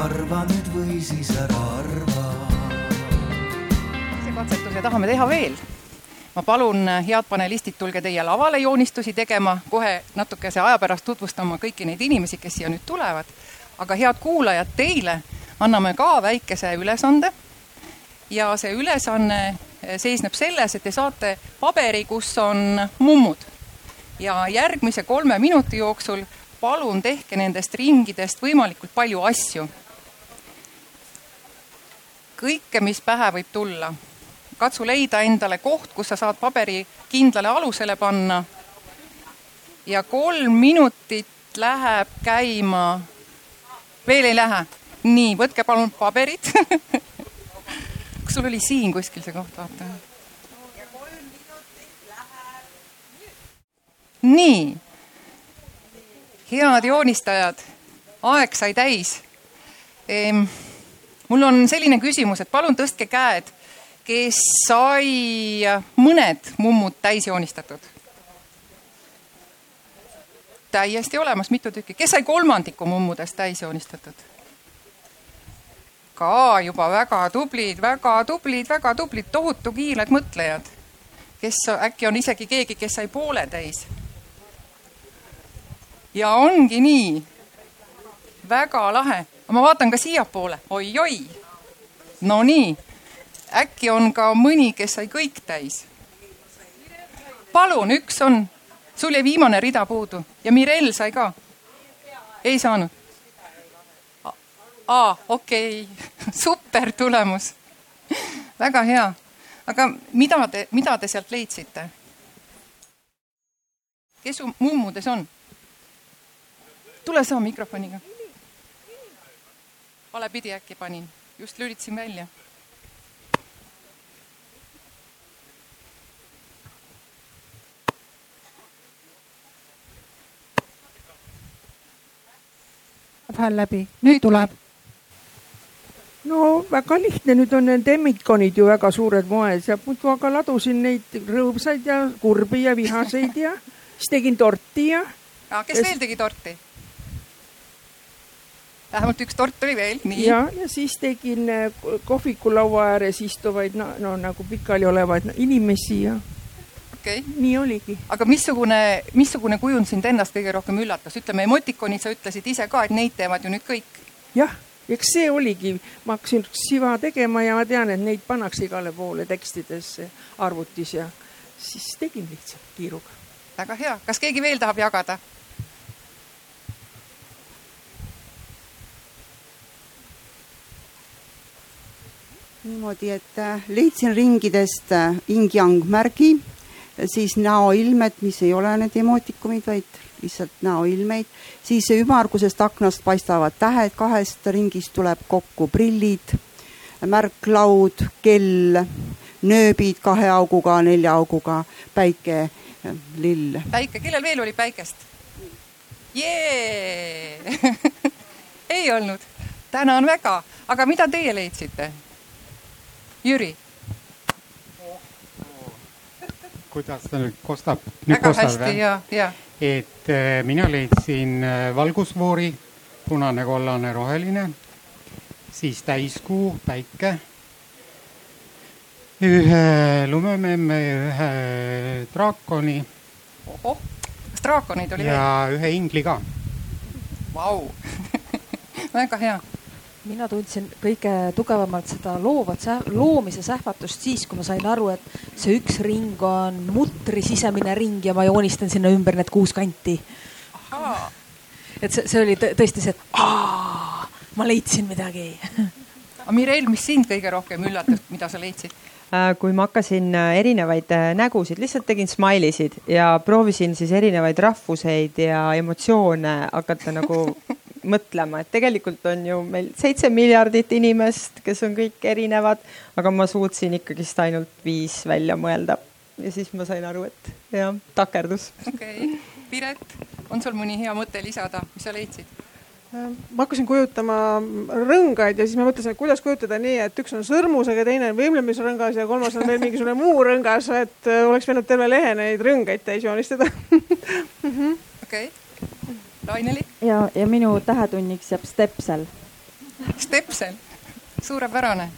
arva nüüd või siis ära arva. see katsetuse tahame teha veel. ma palun, head panelistid, tulge teie lavale joonistusi tegema, kohe natukese aja pärast tutvustama kõiki neid inimesi, kes siia nüüd tulevad. aga head kuulajad, teile anname ka väikese ülesande. ja see ülesanne seisneb selles, et te saate paberi, kus on mummud. ja järgmise kolme minuti jooksul palun tehke nendest ringidest võimalikult palju asju. Kõike, mis pähe võib tulla. katsu leida endale koht, kus sa saad paberi kindlale alusele panna. ja kolm minutit läheb käima. veel ei lähe? nii, võtke palun paberid kas sul oli siin kuskil see koht, vaata? nii head joonistajad, aeg sai täis ehm,. Mul on selline küsimus, et palun tõstke käed, kes sai mõned mummud täis joonistatud. täiesti olemas, mitu tükki, kes sai kolmandiku mummudest täis joonistatud? ka juba väga tublid, väga tublid, väga tublid, tohutu kiired mõtlejad. kes äkki on isegi keegi, kes sai poole täis ja ongi nii. väga lahe, ma vaatan ka siiapoole oi,, oi-oi. Nonii, äkki on ka mõni, kes sai kõik täis. palun, üks on, sul jäi viimane rida puudu ja Mirel sai ka. ei saanud? aa, okei okay. super tulemus väga hea. aga mida te, mida te sealt leidsite? kes su mummudes on? tule saa mikrofoniga. Vale pidi äkki panin, just lülitasin välja. hääl läbi, nüüd tuleb. no väga lihtne, nüüd on need emmikonid ju väga suured moes ja muudkui aga ladusin neid rõõmsaid ja kurbi ja vihaseid ja siis tegin torti ja. kes ja, veel tegi torti? Vähemalt üks tort oli veel, nii. ja, ja siis tegin äh, kohvikulaua ääres istuvaid, no, no nagu pikaliolevaid no, inimesi ja okay.. nii oligi. aga missugune, missugune kujund sind ennast kõige rohkem üllatas, ütleme emotikonid, sa ütlesid ise ka, et neid teevad ju nüüd kõik. jah, eks see oligi, ma hakkasin siva tegema ja ma tean, et neid pannakse igale poole tekstidesse arvutis ja siis tegin lihtsalt kiiruga. väga hea, kas keegi veel tahab jagada? Niimoodi, et äh, leidsin ringidest ing-yang äh, märgi, siis näoilmed, mis ei ole need emootikumid, vaid lihtsalt näoilmeid, siis ümmargusest aknast paistavad tähed, kahest ringist tuleb kokku prillid, märklaud, kell, nööbid kahe auguga, nelja auguga, päike, lill. päike, kellel veel oli päikest? jee ei olnud, tänan väga, aga mida teie leidsite? Jüri. kuidas ta nüüd kostab? väga hästi ja, ja. et äh, mina leidsin äh, valgusfoori, punane, kollane, roheline, siis täiskuu, päike, ühe lumememme, ühe draakoni. ohoh, kas draakoneid oli ja veel? ja ühe ingli ka. Vau, väga hea mina tundsin kõige tugevamalt seda loovat, loomise sähvatust siis, kui ma sain aru, et see üks ring on mutri sisemine ring ja ma joonistan sinna ümber need kuus kanti. et see, see oli tõesti see, et aa, ma leidsin midagi. aga Mirel, mis sind kõige rohkem üllatas, mida sa leidsid? Äh, kui ma hakkasin äh, erinevaid äh, nägusid, lihtsalt tegin smiley'sid ja proovisin siis erinevaid rahvuseid ja emotsioone hakata nagu mõtlema, et tegelikult on ju meil seitse miljardit inimest, kes on kõik erinevad, aga ma suutsin ikkagist ainult viis välja mõelda. ja siis ma sain aru, et jah, takerdus. okei okay., Piret, on sul mõni hea mõte lisada, mis sa leidsid? Ma hakkasin kujutama rõngaid ja siis ma mõtlesin, et kuidas kujutada nii, et üks on sõrmusega, teine on võimlemisrõngas ja kolmas on veel mingisugune muu rõngas, et äh, oleks võinud terve lehe neid rõngaid täis joonistada. okei, Laineli? ja, ja minu tähetunniks jääb stepsel. Stepsel, suurepärane.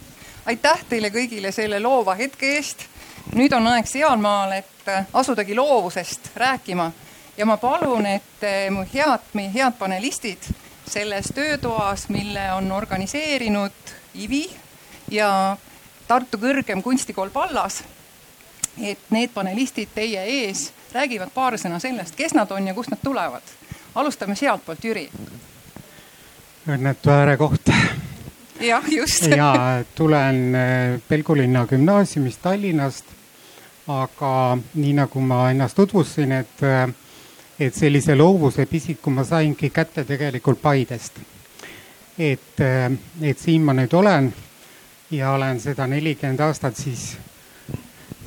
aitäh teile kõigile selle loova hetke eest. nüüd on aeg sealmaal, et asudagi loovusest rääkima ja ma palun, et mu head, meie head panelistid selles töötoas, mille on organiseerinud IVI ja Tartu Kõrgem Kunstikool Pallas, et need panelistid teie ees räägivad paar sõna sellest, kes nad on ja kust nad tulevad. alustame sealtpoolt, Jüri. õnnetu äärekoht. jah, just. ja tulen äh, Pelgulinna gümnaasiumist Tallinnast. aga nii nagu ma ennast tutvustasin, et, äh, et sellise loovuse pisiku ma saingi kätte tegelikult Paidest. et, äh, et siin ma nüüd olen ja olen seda nelikümmend aastat siis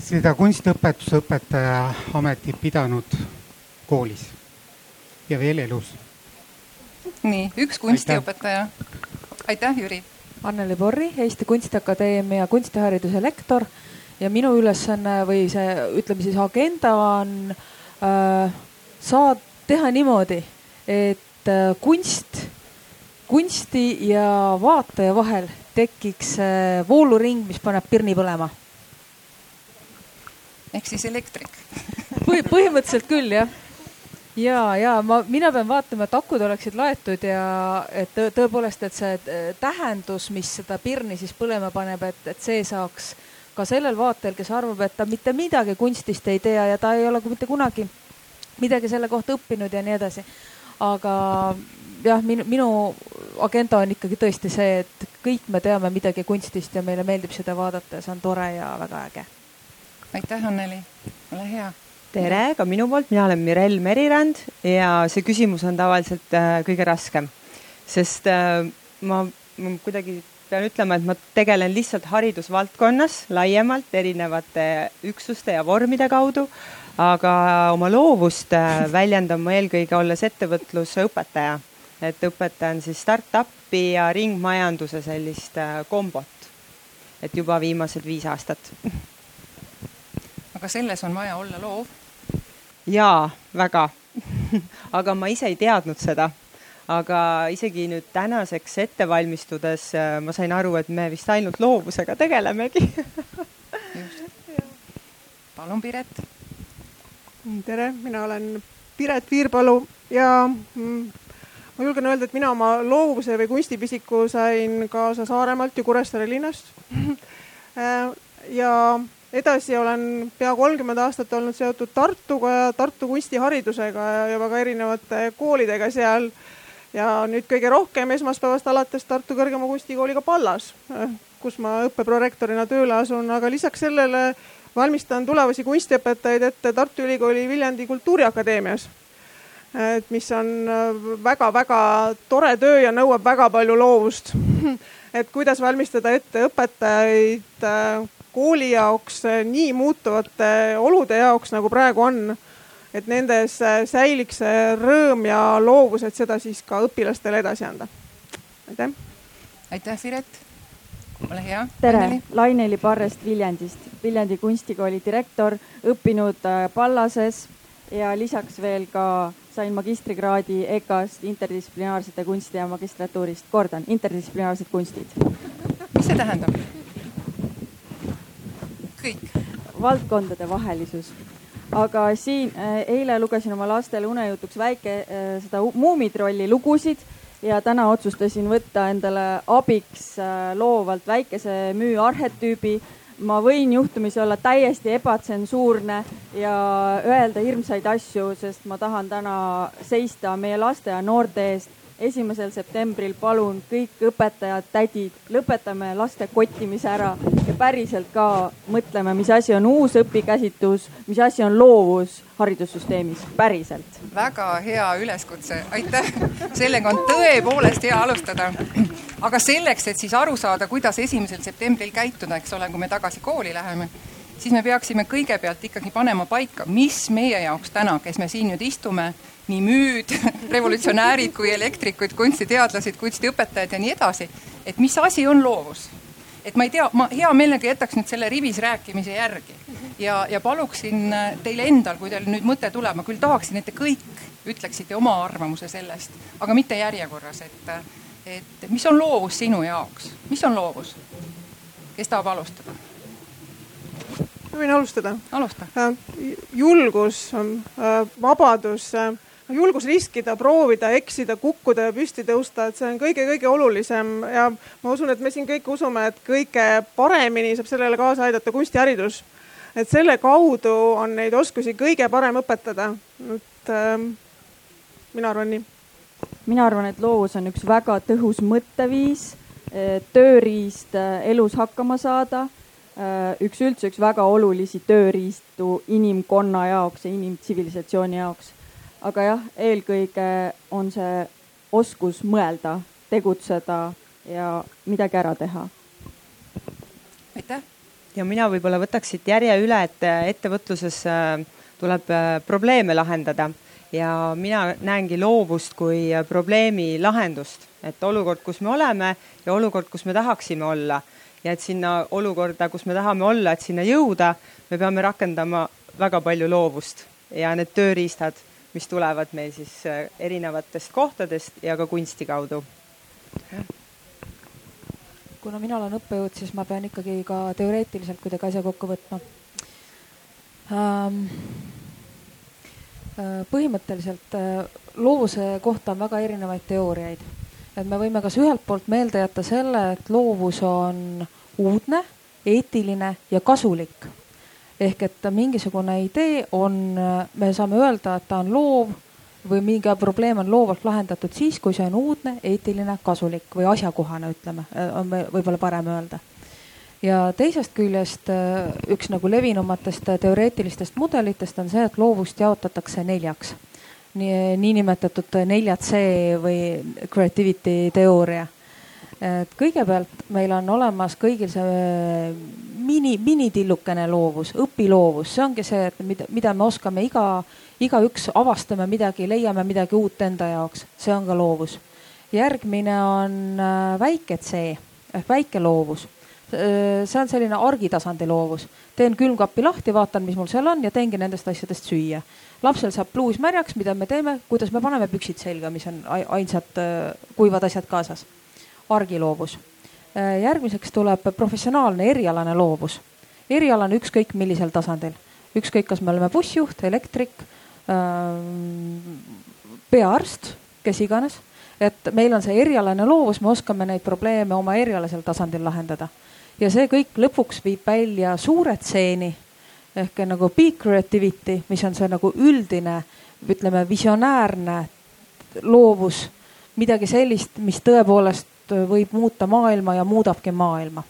seda kunstiõpetuse õpetaja ametit pidanud koolis ja veel elus. nii, üks kunstiõpetaja. aitäh, Jüri. Anneli Borri, Eesti Kunstiakadeemia kunstihariduse lektor ja minu ülesanne või see, ütleme siis agenda on äh, saad teha niimoodi, et äh, kunst, kunsti ja vaataja vahel tekiks äh, vooluring, mis paneb pirni põlema ehk siis elektrik Põhi, põhimõtteliselt küll jah. ja, ja ma, mina pean vaatama, et akud oleksid laetud ja et tõepoolest, et see tähendus, mis seda pirni siis põlema paneb, et, et see saaks ka sellel vaatajal, kes arvab, et ta mitte midagi kunstist ei tea ja ta ei ole mitte kunagi midagi selle kohta õppinud ja nii edasi. aga jah, minu, minu agenda on ikkagi tõesti see, et kõik me teame midagi kunstist ja meile meeldib seda vaadata ja see on tore ja väga äge. Aitäh, Anneli, ole hea. tere ka minu poolt, mina olen Mirel Merirand ja see küsimus on tavaliselt äh, kõige raskem, sest äh, ma, ma kuidagi pean ütlema, et ma tegelen lihtsalt haridusvaldkonnas laiemalt erinevate üksuste ja vormide kaudu, aga oma loovust äh, väljendan ma eelkõige olles ettevõtluse õpetaja, et õpetan siis startup'i ja ringmajanduse sellist äh, kombot. et juba viimased viis aastat aga selles on vaja olla loov. jaa, väga aga ma ise ei teadnud seda. aga isegi nüüd tänaseks ette valmistudes äh, ma sain aru, et me vist ainult loovusega tegelemegi palun, Piret. Tere, mina olen Piret Viirpalu ja mm, ma julgen öelda, et mina oma loovuse või kunstipisiku sain kaasa Saaremaalt ja Kuressaare linnast äh, ja edasi olen pea kolmkümmend aastat olnud seotud Tartuga ja Tartu kunstiharidusega ja, väga erinevate koolidega seal. ja nüüd kõige rohkem esmaspäevast alates Tartu Kõrgema Kunstikooliga Pallas, kus ma õppeprorektorina tööle asun, aga lisaks sellele valmistan tulevasi kunstiõpetajaid ette Tartu Ülikooli Viljandi Kultuuriakadeemias. et mis on väga-väga tore töö ja nõuab väga palju loovust et kuidas valmistada ette õpetajaid kooli jaoks nii muutuvate olude jaoks, nagu praegu on, et nendes säiliks see rõõm ja loovus, et seda siis ka õpilastele edasi anda. aitäh. aitäh, Siret. Ole hea. tere, Laineli Parrest Viljandist, Viljandi kunstikooli direktor, õppinud äh, Pallases ja lisaks veel ka sain magistrikraadi EKA-st interdistsiplinaarsete kunstide ja magistratuurist. kordan, interdistsiplinaarsed kunstid. mis see tähendab? kõik. valdkondade vahelisus. aga siin äh, eile lugesin oma lastele unejutuks väike äh, seda Muumitrolli lugusid ja täna otsustasin võtta endale abiks äh, loovalt väikese müü arhetüübi. ma võin juhtumisi olla täiesti ebatsensuurne ja öelda hirmsaid asju, sest ma tahan täna seista meie laste ja noorte eest esimesel septembril palun kõik õpetajad, tädid, lõpetame laste kottimise ära ja päriselt ka mõtleme, mis asi on uus õpikäsitlus, mis asi on loovus haridussüsteemis, päriselt. väga hea üleskutse, aitäh. sellega on tõepoolest hea alustada. aga selleks, et siis aru saada, kuidas esimesel septembril käituda, eks ole, kui me tagasi kooli läheme, siis me peaksime kõigepealt ikkagi panema paika, mis meie jaoks täna, kes me siin nüüd istume nii müüd, revolutsionäärid kui elektrikud, kunstiteadlased, kunstiõpetajad ja nii edasi. et mis asi on loovus? et ma ei tea, ma hea meelega jätaks nüüd selle rivis rääkimise järgi ja, ja paluksin äh, teil endal, kui teil nüüd mõte tuleb, ma küll tahaksin, et te kõik ütleksite oma arvamuse sellest, aga mitte järjekorras, et, et mis on loovus sinu jaoks, mis on loovus? kes tahab alustada? ma võin alustada. alusta. julgus, vabadus julgus riskida, proovida, eksida, kukkuda ja püsti tõusta, et see on kõige-kõige olulisem ja ma usun, et me siin kõik usume, et kõige paremini saab sellele kaasa aidata kunstiharidus. et selle kaudu on neid oskusi kõige parem õpetada. et äh, mina arvan nii. mina arvan, et loovus on üks väga tõhus mõtteviis, tööriist äh, elus hakkama saada äh, üks üldse üks väga olulisi tööriistu inimkonna jaoks ja inimtsivilisatsiooni jaoks aga jah, eelkõige on see oskus mõelda, tegutseda ja midagi ära teha. aitäh. ja mina võib-olla võtaks siit järje üle, et äh, ettevõtluses äh, tuleb äh, probleeme lahendada ja mina näengi loovust kui probleemi lahendust, et olukord, kus me oleme ja olukord, kus me tahaksime olla ja et sinna olukorda, kus me tahame olla, et sinna jõuda, me peame rakendama väga palju loovust ja need tööriistad mis tulevad meil siis äh, erinevatest kohtadest ja ka kunsti kaudu. kuna mina olen õppejõud, siis ma pean ikkagi ka teoreetiliselt kuidagi asja kokku võtma ähm,. põhimõtteliselt äh, loovuse kohta on väga erinevaid teooriaid, et me võime kas ühelt poolt meelde jätta selle, et loovus on uudne, eetiline ja kasulik ehk et mingisugune idee on, me saame öelda, et ta on loov või mingi probleem on loovalt lahendatud siis, kui see on uudne, eetiline, kasulik või asjakohane, ütleme, on võib-olla parem öelda. ja teisest küljest üks nagu levinumatest teoreetilistest mudelitest on see, et loovust jaotatakse neljaks. nii, niinimetatud neljad C või creativity teooria et kõigepealt meil on olemas kõigil see äh, mini, minitillukene loovus, õpiloovus, see ongi see, et mida, mida me oskame iga, igaüks avastame midagi, leiame midagi uut enda jaoks, see on ka loovus. järgmine on äh, väike C ehk väike loovus. Äh, see on selline argitasandi loovus, teen külmkapi lahti, vaatan, mis mul seal on ja teengi nendest asjadest süüa. lapsel saab pluus märjaks, mida me teeme, kuidas me paneme püksid selga, mis on ainsad kuivad asjad kaasas argiloovus. Äh, järgmiseks tuleb professionaalne erialane loovus. erialane ükskõik millisel tasandil, ükskõik, kas me oleme bussijuht, elektrik, ähm, peaarst, kes iganes. et meil on see erialane loovus, me oskame neid probleeme oma erialasel tasandil lahendada. ja see kõik lõpuks viib välja suure tseeni ehk nagu big creativity, mis on see nagu üldine, ütleme visionäärne loovus, midagi sellist, mis tõepoolest võib muuta maailma ja muudabki maailma.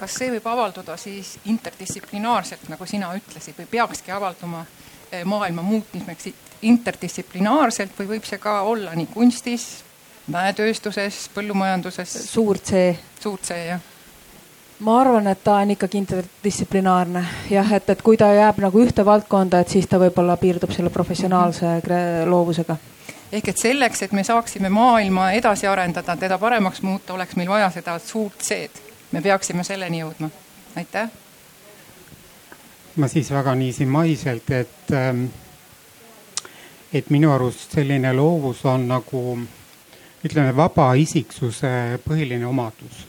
kas see võib avalduda siis interdistsiplinaarselt, nagu sina ütlesid, või peakski avalduma eh, maailma muutmiseks interdistsiplinaarselt või võib see ka olla nii kunstis, mäetööstuses, põllumajanduses? suur C. suur C, jah ma arvan, et ta on ikkagi interdistsiplinaarne jah, et, et kui ta jääb nagu ühte valdkonda, et siis ta võib-olla piirdub selle professionaalse loovusega ehk et selleks, et me saaksime maailma edasi arendada, teda paremaks muuta, oleks meil vaja seda suurt C-d. me peaksime selleni jõudma. aitäh. ma siis väga niiviisi maiselt, et, ähm, et minu arust selline loovus on nagu ütleme, vaba isiksuse põhiline omadus.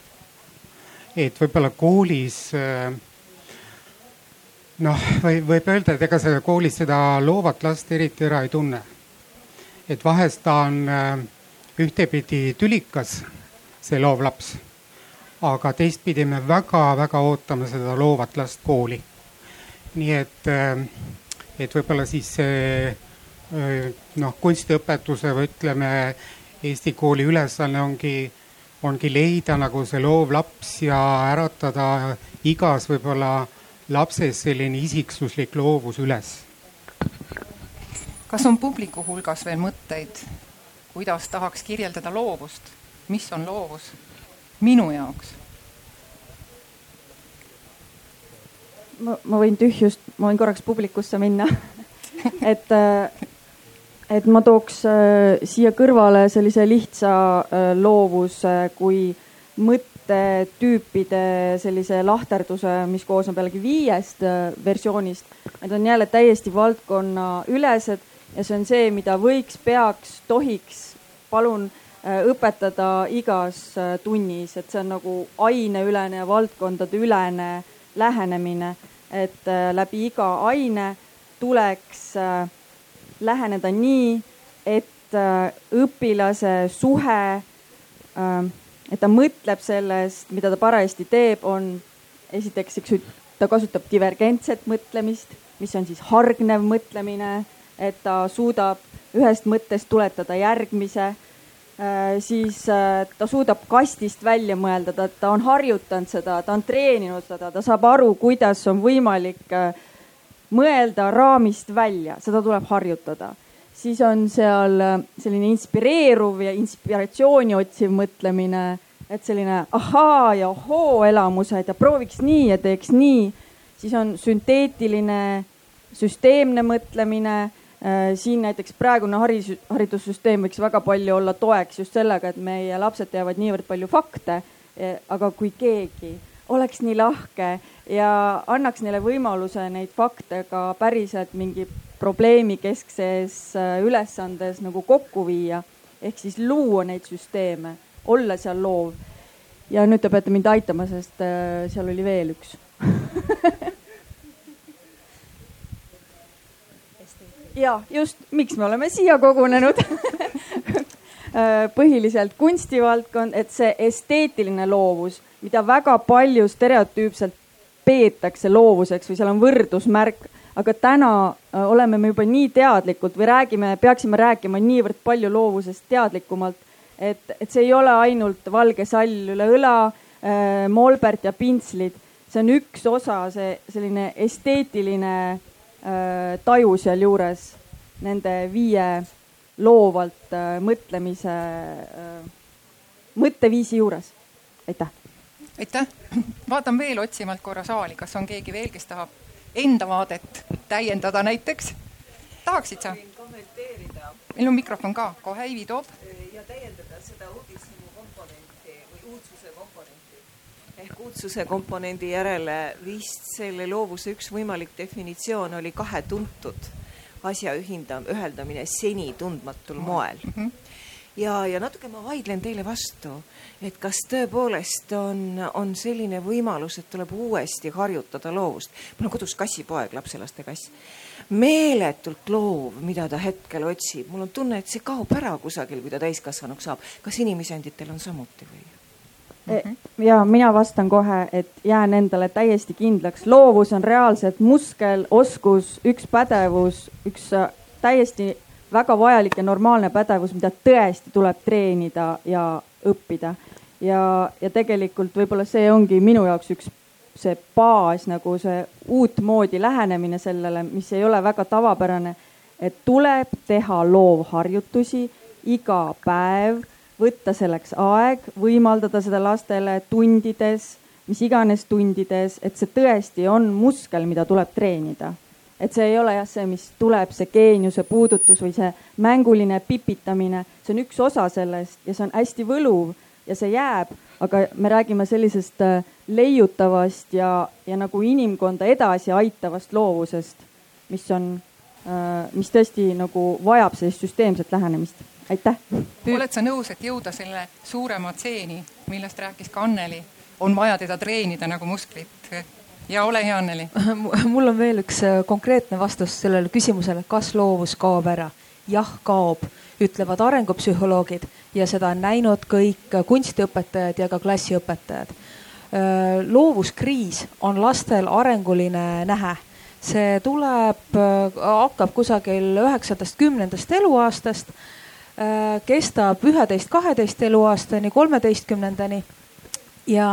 et võib-olla koolis äh, noh, või võib öelda, et ega sa koolis seda loovat last eriti ära ei tunne et vahest ta on äh, ühtepidi tülikas, see loov laps, aga teistpidi me väga-väga ootame seda loovat last kooli. nii et, äh, et võib-olla siis see äh, noh, kunstiõpetuse või ütleme, Eesti kooli ülesanne ongi, ongi leida nagu see loov laps ja äratada igas võib-olla lapses selline isiksuslik loovus üles kas on publiku hulgas veel mõtteid, kuidas tahaks kirjeldada loovust, mis on loovus minu jaoks? ma, ma võin tühjust, ma võin korraks publikusse minna et, äh, et ma tooks äh, siia kõrvale sellise lihtsa äh, loovuse kui mõttetüüpide sellise lahterduse, mis koosneb jällegi viiest versioonist. Need on jälle täiesti valdkonnaülesed ja see on see, mida võiks, peaks, tohiks, palun äh, õpetada igas äh, tunnis, et see on nagu aineülene ja valdkondadeülene lähenemine, et äh, läbi iga aine tuleks läheneda nii, et õpilase suhe, et ta mõtleb sellest, mida ta parajasti teeb, on esiteks, eks ju, ta kasutab divergentset mõtlemist, mis on siis hargnev mõtlemine, et ta suudab ühest mõttest tuletada järgmise, äh, siis äh, ta suudab kastist välja mõelda, ta, ta on harjutanud seda, ta on treeninud seda, ta saab aru, kuidas on võimalik äh, mõelda raamist välja, seda tuleb harjutada. siis on seal selline inspireeruv ja inspiratsiooni otsiv mõtlemine, et selline ahaa ja ohoo elamused ja prooviks nii ja teeks nii. siis on sünteetiline, süsteemne mõtlemine siin näiteks praegune haris, haridussüsteem võiks väga palju olla toeks just sellega, et meie lapsed teavad niivõrd palju fakte. E, aga kui keegi oleks nii lahke ja annaks neile võimaluse neid fakte ka päriselt mingi probleemikeskses äh, ülesandes nagu kokku viia, ehk siis luua neid süsteeme, olla seal loov. ja nüüd te peate mind aitama, sest äh, seal oli veel üks ja just, miks me oleme siia kogunenud? Põhiliselt kunstivaldkond, et see esteetiline loovus, mida väga palju stereotüüpselt peetakse loovuseks või seal on võrdusmärk, aga täna äh, oleme me juba nii teadlikud või räägime, peaksime rääkima niivõrd palju loovusest teadlikumalt, et, et see ei ole ainult valge sall üle õla, äh, molbert ja pintslid, see on üks osa, see selline esteetiline Äh, taju sealjuures nende viie loovalt äh, mõtlemise, äh, mõtteviisi juures. aitäh. aitäh. vaatan veel otsimalt korra saali, kas on keegi veel, kes tahab enda vaadet täiendada näiteks? tahaksid sa? meil on mikrofon ka, kohe Ivi toob. ja täiendada seda uudishimu komponenti või uudsuse komponenti ehk uudsuse komponendi järele vist selle loovuse üks võimalik definitsioon oli kahe tuntud asja ühinda-, üheldamine seni tundmatul moel mm. -hmm. ja, ja natuke ma vaidlen teile vastu, et kas tõepoolest on, on selline võimalus, et tuleb uuesti harjutada loovust. mul on kodus kassipoeg, lapselaste kass. meeletult loov, mida ta hetkel otsib, mul on tunne, et see kaob ära kusagil, kui ta täiskasvanuks saab. kas inimesenditel on samuti või? Mhm. ja mina vastan kohe, et jään endale täiesti kindlaks, loovus on reaalselt muskel, oskus, üks pädevus, üks äh, täiesti väga vajalik ja normaalne pädevus, mida tõesti tuleb treenida ja õppida. ja, ja tegelikult võib-olla see ongi minu jaoks üks see baas nagu see uutmoodi lähenemine sellele, mis ei ole väga tavapärane, et tuleb teha loovharjutusi iga päev võtta selleks aeg, võimaldada seda lastele tundides, mis iganes tundides, et see tõesti on muskel, mida tuleb treenida. et see ei ole jah see, mis tuleb, see geeniuse puudutus või see mänguline pipitamine, see on üks osa sellest ja see on hästi võluv ja see jääb, aga me räägime sellisest äh, leiutavast ja, ja nagu inimkonda edasi aitavast loovusest, mis on, äh, mis tõesti nagu vajab sellist süsteemset lähenemist aitäh. oled sa nõus, et jõuda selle suurema tseeni, millest rääkis ka Anneli, on vaja teda treenida nagu musklit? ja ole hea, Anneli. mul on veel üks äh, konkreetne vastus sellele küsimusele, kas loovus kaob ära? jah, kaob, ütlevad arengupsühholoogid ja seda on näinud kõik kunstiõpetajad ja ka klassiõpetajad. Äh, loovuskriis on lastel arenguline nähe see tuleb, äh, hakkab kusagil üheksandast, kümnendast eluaastast Äh, kestab üheteist, kaheteist eluaastani, kolmeteistkümnendani. ja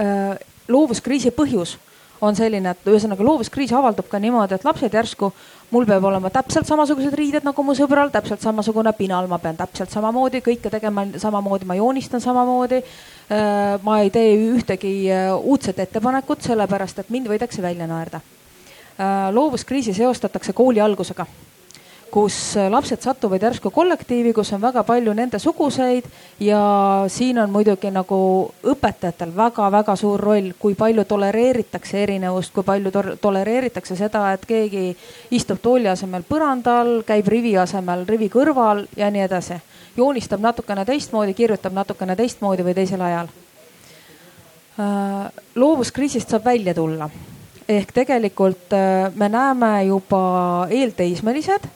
äh, loovuskriisi põhjus on selline, et ühesõnaga loovuskriis avaldub ka niimoodi, et lapsed järsku, mul peab olema täpselt samasugused riided nagu mu sõbral, täpselt samasugune pinal, ma pean täpselt samamoodi kõike tegema samamoodi, ma joonistan samamoodi. Äh, ma ei tee ühtegi uudset ettepanekut, sellepärast et mind võidakse välja naerda. loovuskriisi seostatakse kooli algusega kus lapsed satuvad järsku kollektiivi, kus on väga palju nende suguseid ja siin on muidugi nagu õpetajatel väga-väga suur roll, kui palju tolereeritakse erinevust, kui palju tolereeritakse seda, et keegi istub tooli asemel põrandal, käib rivi asemel rivi kõrval ja nii edasi. joonistab natukene teistmoodi, kirjutab natukene teistmoodi või teisel ajal. Äh, loovuskriisist saab välja tulla ehk tegelikult äh, me näeme juba eelteismelised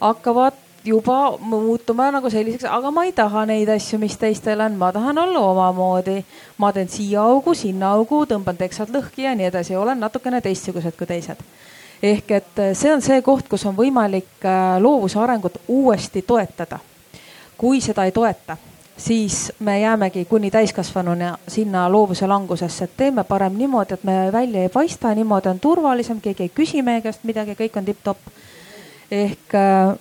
hakkavad juba muutuma nagu selliseks, aga ma ei taha neid asju, mis teistel on, ma tahan olla omamoodi. ma teen siia augu, sinna augu, tõmban teksad lõhki ja nii edasi, olen natukene teistsugused kui teised. ehk et äh, see on see koht, kus on võimalik äh, loovuse arengut uuesti toetada. kui seda ei toeta, siis me jäämegi kuni täiskasvanuna sinna loovuse langusesse, et teeme parem niimoodi, et me välja ei paista, niimoodi on turvalisem, keegi ei küsi meie käest midagi, kõik on tipp-topp ehk, äh,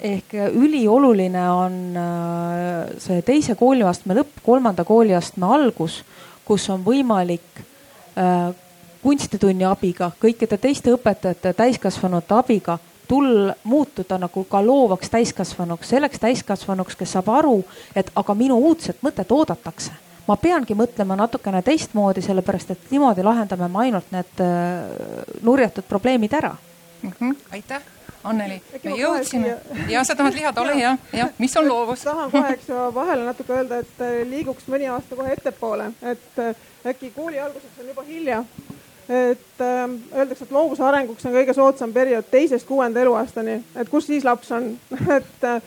ehk ülioluline on äh, see teise kooliastme lõpp, kolmanda kooliastme algus, kus on võimalik äh, kunstitunni abiga, kõikide teiste õpetajate, täiskasvanute abiga tulla, muutuda nagu ka loovaks täiskasvanuks, selleks täiskasvanuks, kes saab aru, et aga minu uudset mõtet oodatakse. ma peangi mõtlema natukene teistmoodi, sellepärast et niimoodi lahendame me ainult need nurjatud probleemid ära mm. -hmm. aitäh Anneli, me jõudsime. ja sa tahad lihada, ole hea, jah, mis on loovus? tahan kohe, eks ju, vahele natuke öelda, et äh, liiguks mõni aasta kohe ettepoole, et äh, äkki kooli alguseks on juba hilja. et äh, öeldakse, et loovuse arenguks on kõige soodsam periood teisest kuuenda eluaastani, et kus siis laps on? Et äh,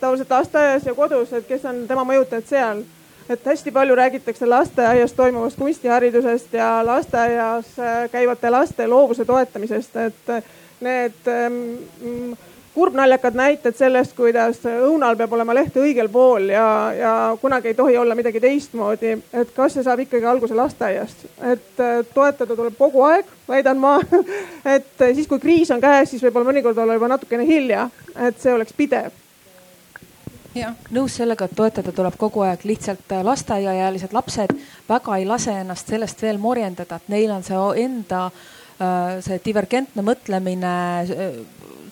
tavaliselt lasteaias ja kodus, et kes on tema mõjutajad seal? Et hästi palju räägitakse lasteaias toimuvast kunstiharidusest ja lasteaias äh, käivate laste loovuse toetamisest, et need ähm, kurbnaljakad näited sellest, kuidas õunal peab olema leht õigel pool ja, ja kunagi ei tohi olla midagi teistmoodi. et kas see saab ikkagi alguse lasteaiast, et äh, toetada tuleb kogu aeg, väidan ma. et siis, kui kriis on käes, siis võib-olla mõnikord olla juba natukene hilja, et see oleks pidev jah, nõus sellega, et toetada tuleb kogu aeg, lihtsalt äh, lasteaiaealised lapsed väga ei lase ennast sellest veel morjendada, et neil on see enda Äh, see divergentne mõtlemine, äh,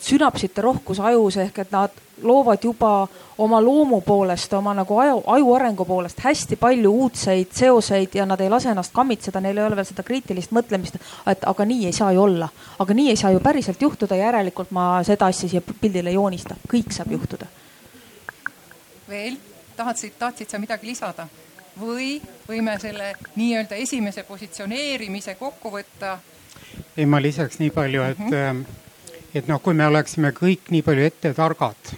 sünapsite rohkus ajus ehk et nad loovad juba oma loomu poolest, oma nagu aju, aju arengu poolest hästi palju uudseid seoseid ja nad ei lase ennast kammitseda, neil ei ole veel seda kriitilist mõtlemist, et aga nii ei saa ju olla. aga nii ei saa ju päriselt juhtuda, järelikult ma seda asja siia pildile ei joonista, kõik saab juhtuda. veel, tahad, tahtsid sa midagi lisada? või võime selle nii-öelda esimese positsioneerimise kokku võtta ei, ma lisaks nii palju, et mm, -hmm. et noh, kui me oleksime kõik nii palju ette targad,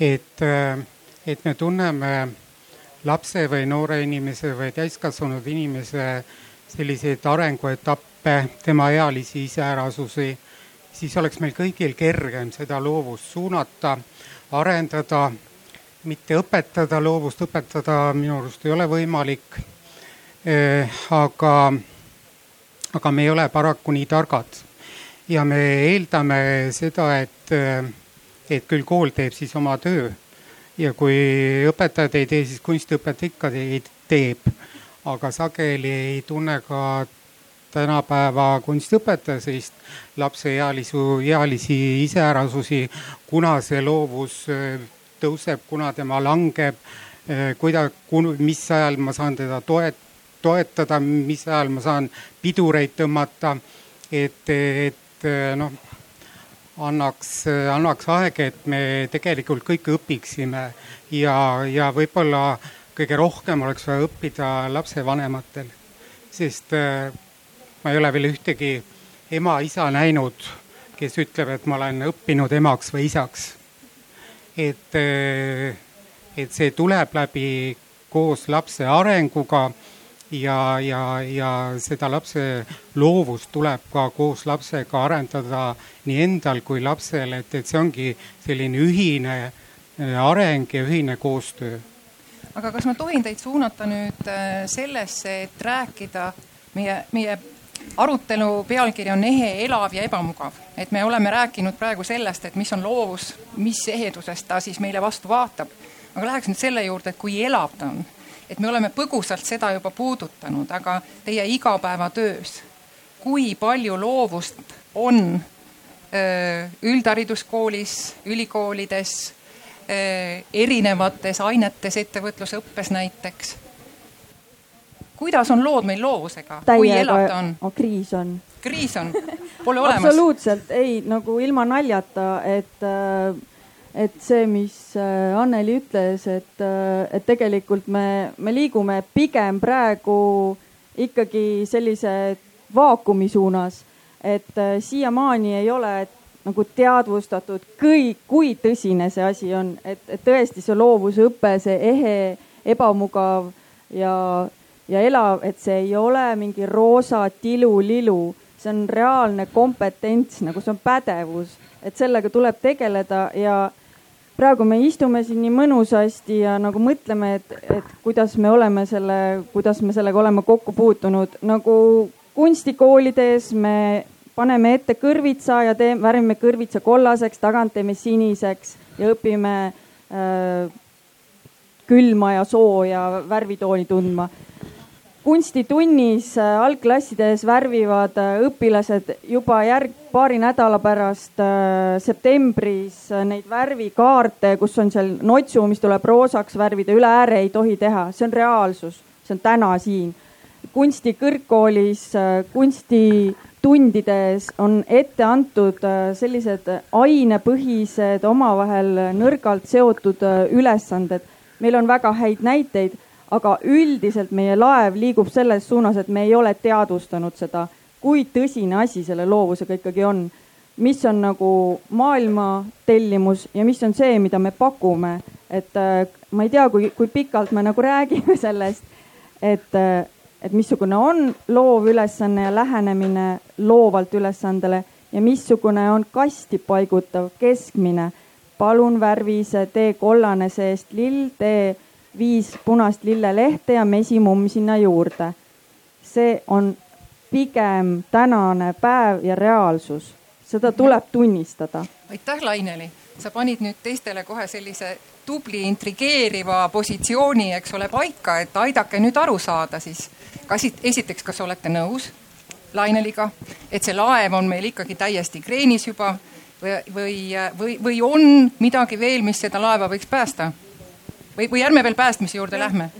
et, äh, et me tunneme lapse või noore inimese või täiskasvanud inimese selliseid arenguetappe, tema ealisi iseärasusi, siis oleks meil kõigil kergem seda loovust suunata, arendada, mitte õpetada, loovust õpetada minu arust ei ole võimalik. aga aga me ei ole paraku nii targad. ja me eeldame seda, et, et küll kool teeb siis oma töö ja kui õpetajad ei tee, siis kunstiõpetaja ikka teeb. aga sageli ei tunne ka tänapäeva kunstiõpetaja sellist lapseealisu, ealisi iseärasusi, kuna see loovus äh, tõuseb, kuna tema langeb, äh, kuida-, mis ajal ma saan teda toet-, toetada, mis ajal ma saan pidureid tõmmata, et, et noh, annaks, annaks aeg, et me tegelikult kõik õpiksime ja, ja võib-olla kõige rohkem oleks vaja õppida lapsevanematel, sest äh, ma ei ole veel ühtegi ema-isa näinud, kes ütleb, et ma olen õppinud emaks või isaks. et, äh, et see tuleb läbi koos lapse arenguga ja, ja, ja seda lapse loovust tuleb ka koos lapsega arendada nii endal kui lapsel, et, et see ongi selline ühine äh, areng ja ühine koostöö. aga kas ma tohin teid suunata nüüd äh, sellesse, et rääkida meie, meie arutelu pealkiri on ehe, elav ja ebamugav, et me oleme rääkinud praegu sellest, et mis on loovus, mis ehedusest ta siis meile vastu vaatab. aga läheks nüüd selle juurde, et kui elav ta on et me oleme põgusalt seda juba puudutanud, aga teie igapäevatöös, kui palju loovust on üldhariduskoolis, ülikoolides, erinevates ainetes, ettevõtlusõppes näiteks. kuidas on lood meil loovusega, kui elav ta on? kriis on. kriis on, pole olemas. absoluutselt ei, nagu ilma naljata, et äh, et see, mis äh, Anneli ütles, et, äh, et tegelikult me, me liigume pigem praegu ikkagi sellise vaakumi suunas, et äh, siiamaani ei ole nagu teadvustatud kõik, kui tõsine see asi on, et, et tõesti see loovusõpe, see ehe, ebamugav ja, ja elav, et see ei ole mingi roosa tilulilu, see on reaalne kompetents, nagu see on pädevus, et sellega tuleb tegeleda ja praegu me istume siin nii mõnusasti ja nagu mõtleme, et, et kuidas me oleme selle, kuidas me sellega oleme kokku puutunud, nagu kunstikoolides me paneme ette kõrvitsa ja teeme, värvime kõrvitsa kollaseks, tagant teeme siniseks ja õpime äh, külma ja sooja värvitooni tundma kunstitunnis äh, algklassides värvivad äh, õpilased juba järg, paari nädala pärast äh, septembris neid värvikaarte, kus on seal notsu, mis tuleb roosaks värvida, üle ääre ei tohi teha, see on reaalsus, see on täna siin. kunstikõrgkoolis, kunstitundides on ette antud sellised ainepõhised, omavahel nõrgalt seotud ülesanded. meil on väga häid näiteid aga üldiselt meie laev liigub selles suunas, et me ei ole teadvustanud seda, kui tõsine asi selle loovusega ikkagi on. mis on nagu maailma tellimus ja mis on see, mida me pakume, et äh, ma ei tea, kui, kui pikalt me nagu räägime sellest, et, äh, et missugune on loov ülesanne ja lähenemine loovalt ülesandele ja missugune on kasti paigutav keskmine. palun värvi see tee kollane seest lill, tee viis punast lillelehte ja mesimumm sinna juurde. see on pigem tänane päev ja reaalsus, seda tuleb tunnistada. aitäh, Laineli, sa panid nüüd teistele kohe sellise tubli intrigeeriva positsiooni, eks ole, paika, et aidake nüüd aru saada siis. kas esiteks, kas olete nõus Laineliga, et see laev on meil ikkagi täiesti kreenis juba või, või, või, või on midagi veel, mis seda laeva võiks päästa? Või, või ärme veel päästmise juurde lähme?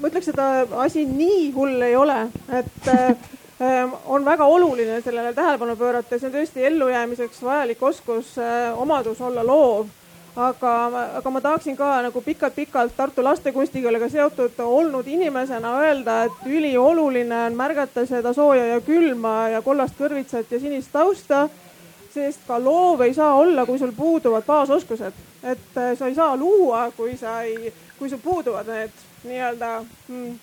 ma ütleks, et asi nii hull ei ole, et äh, on väga oluline sellele tähelepanu pöörata, see on tõesti ellujäämiseks vajalik oskus äh,, omadus olla loov. aga, aga ma tahaksin ka nagu pikalt-pikalt Tartu lastekunstikooliga seotud olnud inimesena öelda, et ülioluline on märgata seda sooja ja külma ja kollast kõrvitsat ja sinist tausta sest ka loov ei saa olla, kui sul puuduvad baasoskused, et äh, sa ei saa luua, kui sa ei kui sul puuduvad need nii-öelda mm,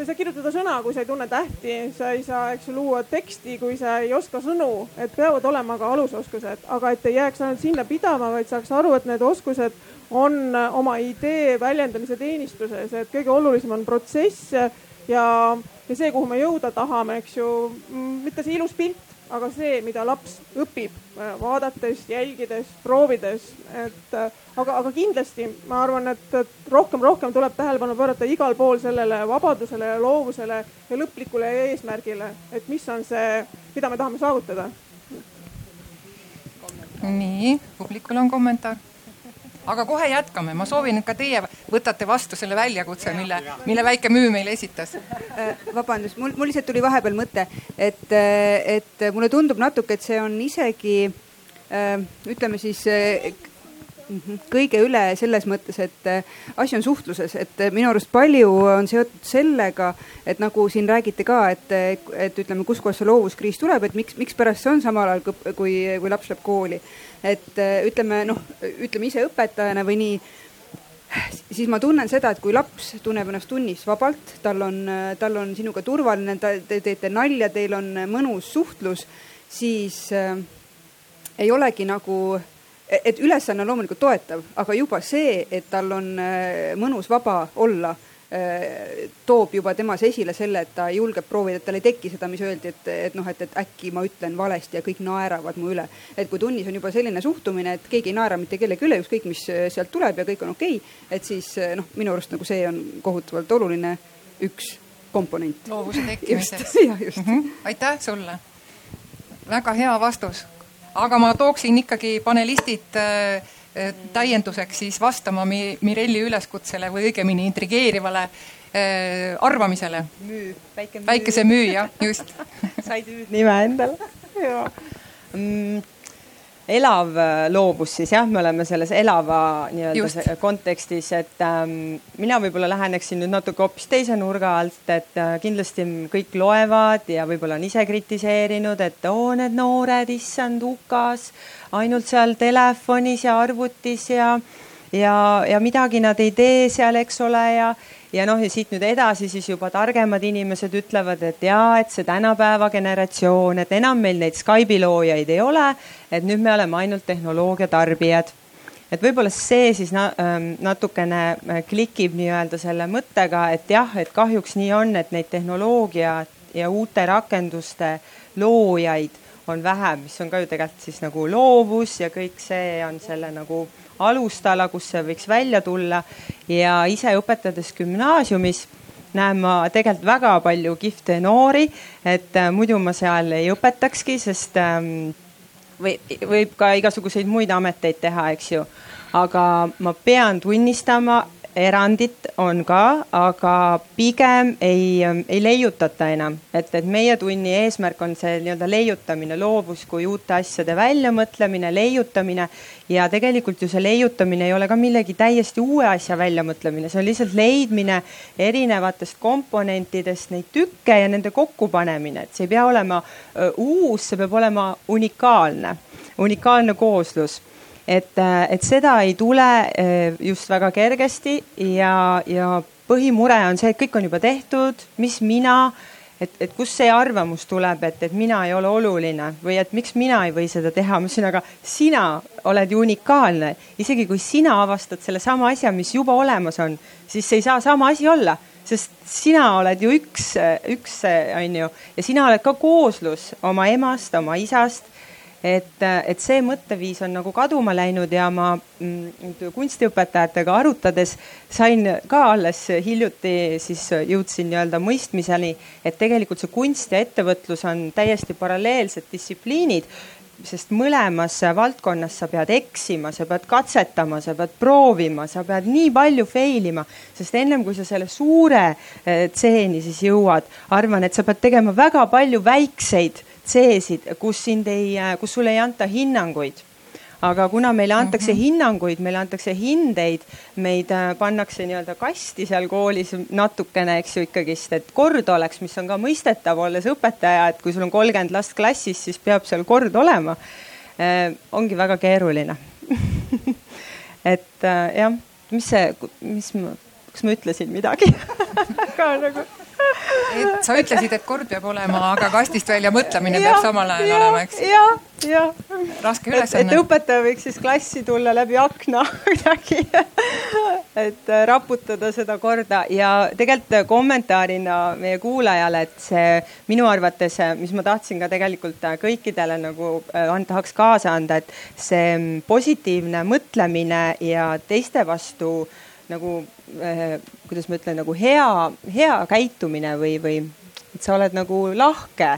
sa ei saa kirjutada sõna, kui sa ei tunne tähti, sa ei saa, eks ju, luua teksti, kui sa ei oska sõnu, et peavad olema ka alusoskused, aga et ei jääks ainult sinna pidama, vaid saaks aru, et need oskused on oma idee väljendamise teenistuses, et kõige olulisem on protsess ja, ja see, kuhu me jõuda tahame, eks ju, mm, mitte see ilus pilt, aga see, mida laps õpib äh, vaadates, jälgides, proovides, et äh, aga, aga kindlasti ma arvan, et, et rohkem, rohkem tuleb tähelepanu pöörata igal pool sellele vabadusele ja loovusele ja lõplikule eesmärgile, et mis on see, mida me tahame saavutada. nii, publikul on kommentaar aga kohe jätkame, ma soovin, et ka teie võtate vastu selle väljakutse, mille, mille väike müü meile esitas. Äh, vabandust, mul, mul lihtsalt tuli vahepeal mõte, et, äh, et mulle tundub natuke, et see on isegi äh, ütleme siis kõige üle selles mõttes, et asi on suhtluses, et minu arust palju on seotud sellega, et nagu siin räägiti ka, et, et ütleme, kuskohast see loovuskriis tuleb, et miks, mikspärast see on samal ajal, kui, kui laps läheb kooli. Et äh, ütleme noh, ütleme ise õpetajana või nii, siis ma tunnen seda, et kui laps tunneb ennast tunnis vabalt, tal on, tal on sinuga turvaline, te teete nalja, teil on mõnus suhtlus, siis äh, ei olegi nagu, et ülesanne on loomulikult toetav, aga juba see, et tal on äh, mõnus vaba olla Äh, toob juba temas esile selle, et ta julgeb proovida, et tal ei teki seda, mis öeldi, et, et noh, et, et äkki ma ütlen valesti ja kõik naeravad mu üle. et kui tunnis on juba selline suhtumine, et keegi ei naera mitte kellegi üle, ükskõik mis äh, sealt tuleb ja kõik on okei okay,, et siis noh, minu arust nagu see on kohutavalt oluline üks komponent. loovuse tekkimiseks. -hmm. aitäh sulle. väga hea vastus aga ma tooksin ikkagi panelistid äh, äh, täienduseks siis vastama Mi Mirelli üleskutsele või õigemini intrigeerivale äh, arvamisele. müü, väike müü. väikese müü, jah, just said hüüdnime endale. jaa mm, elav äh, loovus siis jah, me oleme selles elava nii-öelda kontekstis, et ähm, mina võib-olla läheneksin nüüd natuke hoopis teise nurga alt, et äh, kindlasti kõik loevad ja võib-olla on ise kritiseerinud, et oo, need noored, issand, hukas, ainult seal telefonis ja arvutis ja ja, ja midagi nad ei tee seal, eks ole, ja ja noh, ja siit nüüd edasi siis juba targemad inimesed ütlevad, et jaa, et see tänapäeva generatsioon, et enam meil neid Skype'i loojaid ei ole, et nüüd me oleme ainult tehnoloogia tarbijad. et võib-olla see siis na ähm, natukene äh, klikib nii-öelda selle mõttega, et jah, et kahjuks nii on, et neid tehnoloogia ja uute rakenduste loojaid on vähem, mis on ka ju tegelikult siis nagu loovus ja kõik see on selle nagu alustala, kus see võiks välja tulla ja ise õpetades gümnaasiumis näen ma tegelikult väga palju kihvte noori, et äh, muidu ma seal ei õpetakski, sest ähm, või võib ka igasuguseid muid ameteid teha, eks ju. aga ma pean tunnistama, erandit on ka, aga pigem ei, ei leiutata enam, et, et meie tunni eesmärk on see nii-öelda leiutamine, loovus kui uute asjade väljamõtlemine, leiutamine. Ja tegelikult ju see leiutamine ei ole ka millegi täiesti uue asja väljamõtlemine, see on lihtsalt leidmine erinevatest komponentidest neid tükke ja nende kokkupanemine, et see ei pea olema uus, see peab olema unikaalne, unikaalne kooslus et, äh, et seda ei tule äh, just väga kergesti ja, ja põhimure on see, et kõik on juba tehtud, mis mina, et, et kust see arvamus tuleb, et, et mina ei ole oluline või et miks mina ei või seda teha, ma ütlesin, aga sina oled ju unikaalne, isegi kui sina avastad sellesama asja, mis juba olemas on, siis ei saa sama asi olla sest sina oled ju üks, üks on ju. Ja sina oled ka kooslus oma emast, oma isast et, et see mõtteviis on nagu kaduma läinud ja ma mm, kunstiõpetajatega arutades sain ka alles hiljuti siis jõudsin nii-öelda mõistmiseni, et tegelikult see kunst ja ettevõtlus on täiesti paralleelsed distsipliinid sest mõlemas valdkonnas sa pead eksima, sa pead katsetama, sa pead proovima, sa pead nii palju fail ima, sest ennem kui sa selle suure eh, tseeni siis jõuad, arvan, et sa pead tegema väga palju väikseid C-sid, kus sind ei, kus sulle ei anta hinnanguid aga kuna meile antakse mm -hmm. hinnanguid, meile antakse hindeid, meid äh, pannakse nii-öelda kasti seal koolis natukene, eks ju ikkagist, et kord oleks, mis on ka mõistetav, olles õpetaja, et kui sul on kolmkümmend last klassis, siis peab seal kord olema eh,. ongi väga keeruline et eh, jah, mis see, mis ma, kas ma ütlesin midagi ka nagu et sa ütlesid, et kord peab olema, aga kastist välja mõtlemine ja, peab samal ajal ja, olema, eks? jah, jah. raske ülesanne. et õpetaja võiks siis klassi tulla läbi akna kuidagi et äh, raputada seda korda ja tegelikult kommentaarina meie kuulajale, et see minu arvates, äh, mis ma tahtsin ka tegelikult äh, kõikidele nagu tahaks kaasa anda, et see mm, positiivne mõtlemine ja teiste vastu nagu eh, kuidas ma ütlen, nagu hea, hea käitumine või, või et sa oled nagu lahke.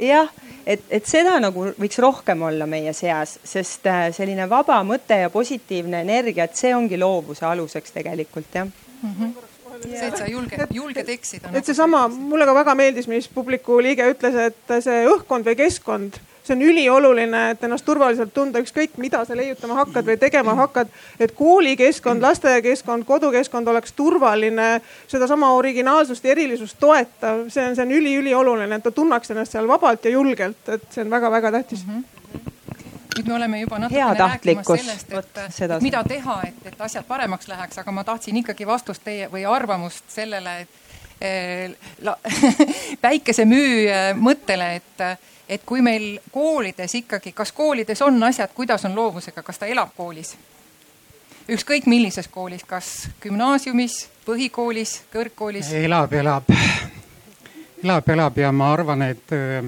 jah, et, et seda nagu võiks rohkem olla meie seas, sest eh, selline vaba mõte ja positiivne energia, et see ongi loovuse aluseks tegelikult jah mm. -hmm see, et sa julged, julged eksida. et seesama, mulle ka väga meeldis, mis publiku liige ütles, et see õhkkond või keskkond see on ülioluline, et ennast turvaliselt tunda, ükskõik mida sa leiutama hakkad või tegema hakkad. et koolikeskkond, lasteaiakeskkond, kodukeskkond oleks turvaline, sedasama originaalsust ja erilisust toetav, see on, see on üliülioluline, et ta tunneks ennast seal vabalt ja julgelt, et see on väga-väga tähtis mm. -hmm nüüd me oleme juba natukene rääkimas sellest, et, et mida teha, et, et asjad paremaks läheks, aga ma tahtsin ikkagi vastust teie või arvamust sellele, et eh, la, päikesemüü mõttele, et et kui meil koolides ikkagi, kas koolides on asjad, kuidas on loovusega, kas ta elab koolis? ükskõik millises koolis, kas gümnaasiumis, põhikoolis, kõrgkoolis? elab, elab, elab, elab ja ma arvan, et äh,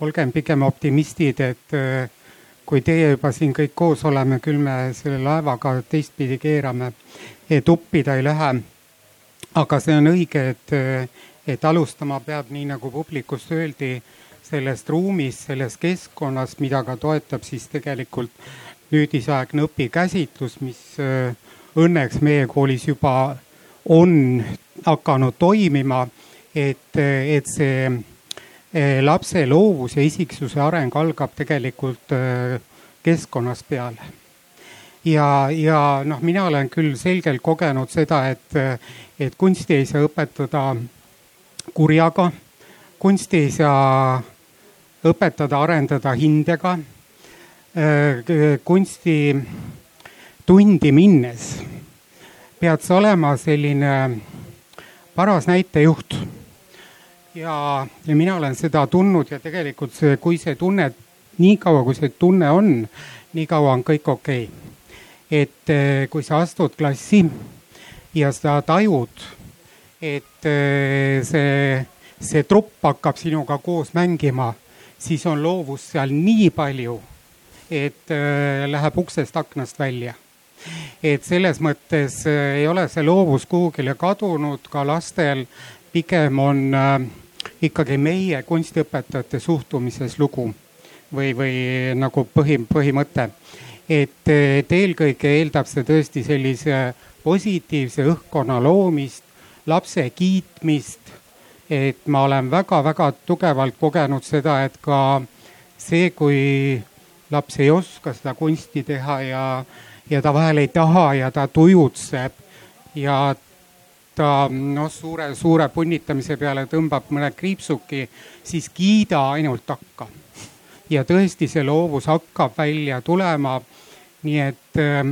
olgem pigem optimistid, et äh, kui teie juba siin kõik koos oleme, küll me selle laevaga teistpidi keerame, et uppida ei lähe. aga see on õige, et, äh, et alustama peab, nii nagu publikust öeldi sellest ruumist, sellest keskkonnast, mida ka toetab siis tegelikult nüüdisaegne õpikäsitlus, mis äh, õnneks meie koolis juba on hakanud toimima, et, et see äh, lapse loovus ja isiksuse areng algab tegelikult äh, keskkonnast peale ja, ja noh, mina olen küll selgelt kogenud seda, et, et kunsti ei saa õpetada kurjaga. kunsti ei saa õpetada, arendada hindega. kunsti tundi minnes pead sa olema selline paras näitejuht. ja, ja mina olen seda tundnud ja tegelikult see, kui see tunne, niikaua kui see tunne on, niikaua on kõik okei okay et eh, kui sa astud klassi ja sa tajud, et eh, see, see trupp hakkab sinuga koos mängima, siis on loovust seal nii palju, et eh, läheb uksest aknast välja. et selles mõttes ei ole see loovus kuhugile kadunud ka lastel, pigem on ikkagi meie kunstiõpetajate suhtumises lugu või, või nagu põhi, põhimõte et, et eelkõige eeldab see tõesti sellise positiivse õhkkonna loomist, lapse kiitmist. Et ma olen väga-väga tugevalt kogenud seda, et ka see, kui laps ei oska seda kunsti teha ja, ja ta vahel ei taha ja ta tujutseb ja ta noh, suure, suure punnitamise peale tõmbab mõne kriipsuki, siis kiida ainult takka. ja tõesti, see loovus hakkab välja tulema nii et, ähm,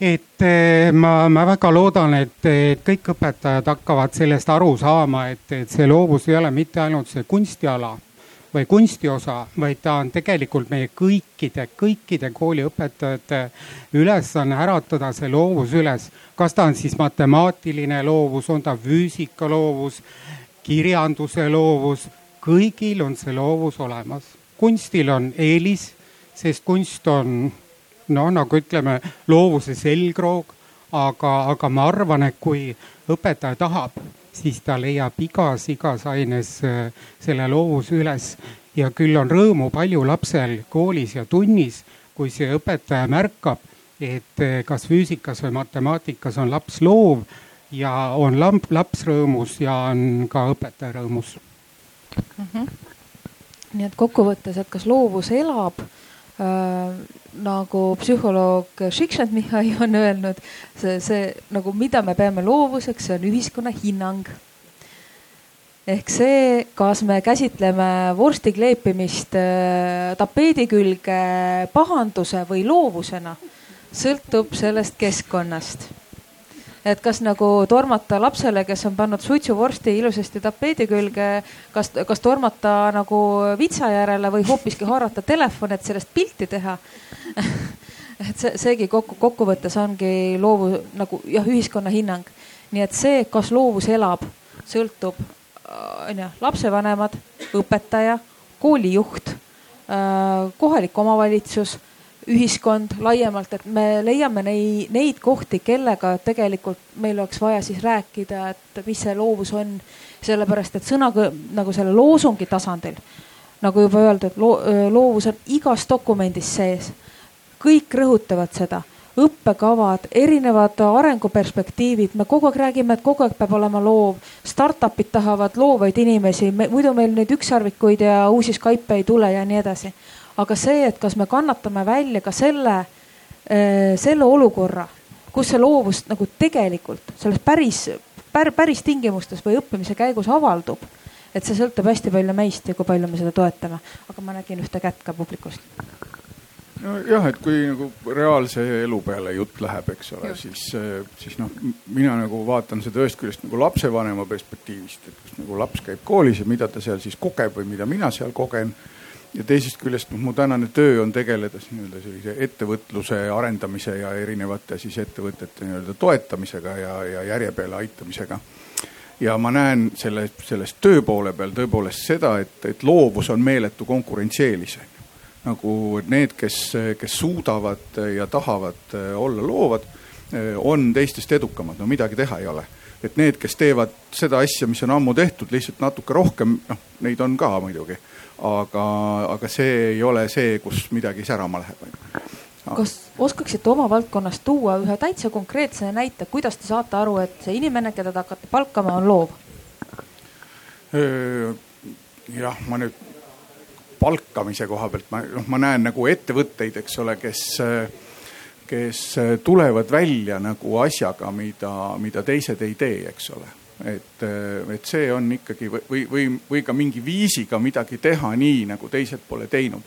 et äh, ma, ma väga loodan, et kõik õpetajad hakkavad sellest aru saama, et, et see loovus ei ole mitte ainult see kunstiala või kunstiosa, vaid ta on tegelikult meie kõikide, kõikide kooliõpetajate ülesanne äratada see loovus üles. kas ta on siis matemaatiline loovus, on ta füüsika loovus, kirjanduse loovus, kõigil on see loovus olemas. kunstil on eelis sest kunst on noh, nagu ütleme, loovuse selgroog. aga, aga ma arvan, et kui õpetaja tahab, siis ta leiab igas, igas aines äh, selle loovuse üles ja küll on rõõmu palju lapsel koolis ja tunnis, kui see õpetaja märkab, et äh, kas füüsikas või matemaatikas on laps loov ja on lamp, laps rõõmus ja on ka õpetaja rõõmus mm. -hmm. nii et kokkuvõttes, et kas loovus elab nagu psühholoog Šiksant Mihhail on öelnud, see, see nagu, mida me peame loovuseks, see on ühiskonna hinnang. ehk see, kas me käsitleme vorsti kleepimist äh, tapeedi külge pahanduse või loovusena, sõltub sellest keskkonnast et kas nagu tormata lapsele, kes on pannud suitsuvorsti ilusasti tapeedi külge, kas, kas tormata nagu vitsa järele või hoopiski haarata telefon, et sellest pilti teha et see, seegi kokku, kokkuvõttes ongi loovu nagu jah, ühiskonna hinnang. nii et see, kas loovus elab, sõltub onju lapsevanemad, õpetaja, koolijuht, äh, kohalik omavalitsus ühiskond laiemalt, et me leiame nei, neid kohti, kellega tegelikult meil oleks vaja siis rääkida, et mis see loovus on. sellepärast, et sõnaga nagu selle loosungi tasandil, nagu juba öeldud loo,, loovus on igas dokumendis sees. kõik rõhutavad seda, õppekavad, erinevad arenguperspektiivid, me kogu aeg räägime, et kogu aeg peab olema loov. Startup'id tahavad loovaid inimesi, muidu meil neid ükssarvikuid ja uusi Skype'e ei tule ja nii edasi aga see, et kas me kannatame välja ka selle, äh, selle olukorra, kus see loovus nagu tegelikult selles päris, päris tingimustes või õppimise käigus avaldub. et see sõltub hästi palju meist ja kui palju me seda toetame, aga ma nägin ühte kätt ka publikust. Nojah, et kui nagu reaalse elu peale jutt läheb, eks ole, siis, siis noh, mina nagu vaatan seda ühest küljest nagu lapsevanema perspektiivist, et kus nagu laps käib koolis ja mida ta seal siis kogeb või mida mina seal kogen ja teisest küljest noh, mu tänane töö on tegeleda siis nii-öelda sellise ettevõtluse arendamise ja erinevate siis ettevõtete nii-öelda toetamisega ja, ja järje peale aitamisega. ja ma näen selle, sellest töö poole peal tõepoolest seda, et, et loovus on meeletu konkurentsieelis. nagu need, kes, kes suudavad ja tahavad olla loovad, on teistest edukamad, no midagi teha ei ole et need, kes teevad seda asja, mis on ammu tehtud, lihtsalt natuke rohkem, noh, neid on ka muidugi. aga, aga see ei ole see, kus midagi särama läheb. kas oskaksite oma valdkonnast tuua ühe täitsa konkreetse näite, kuidas te saate aru, et see inimene, keda te hakkate palkama, on loov? jah, ma nüüd palkamise koha pealt ma, noh, ma näen nagu ettevõtteid, eks ole, kes, kes tulevad välja nagu asjaga, mida, mida teised ei tee, eks ole. et, et see on ikkagi või, või, või ka mingi viisiga midagi teha nii, nagu teised pole teinud.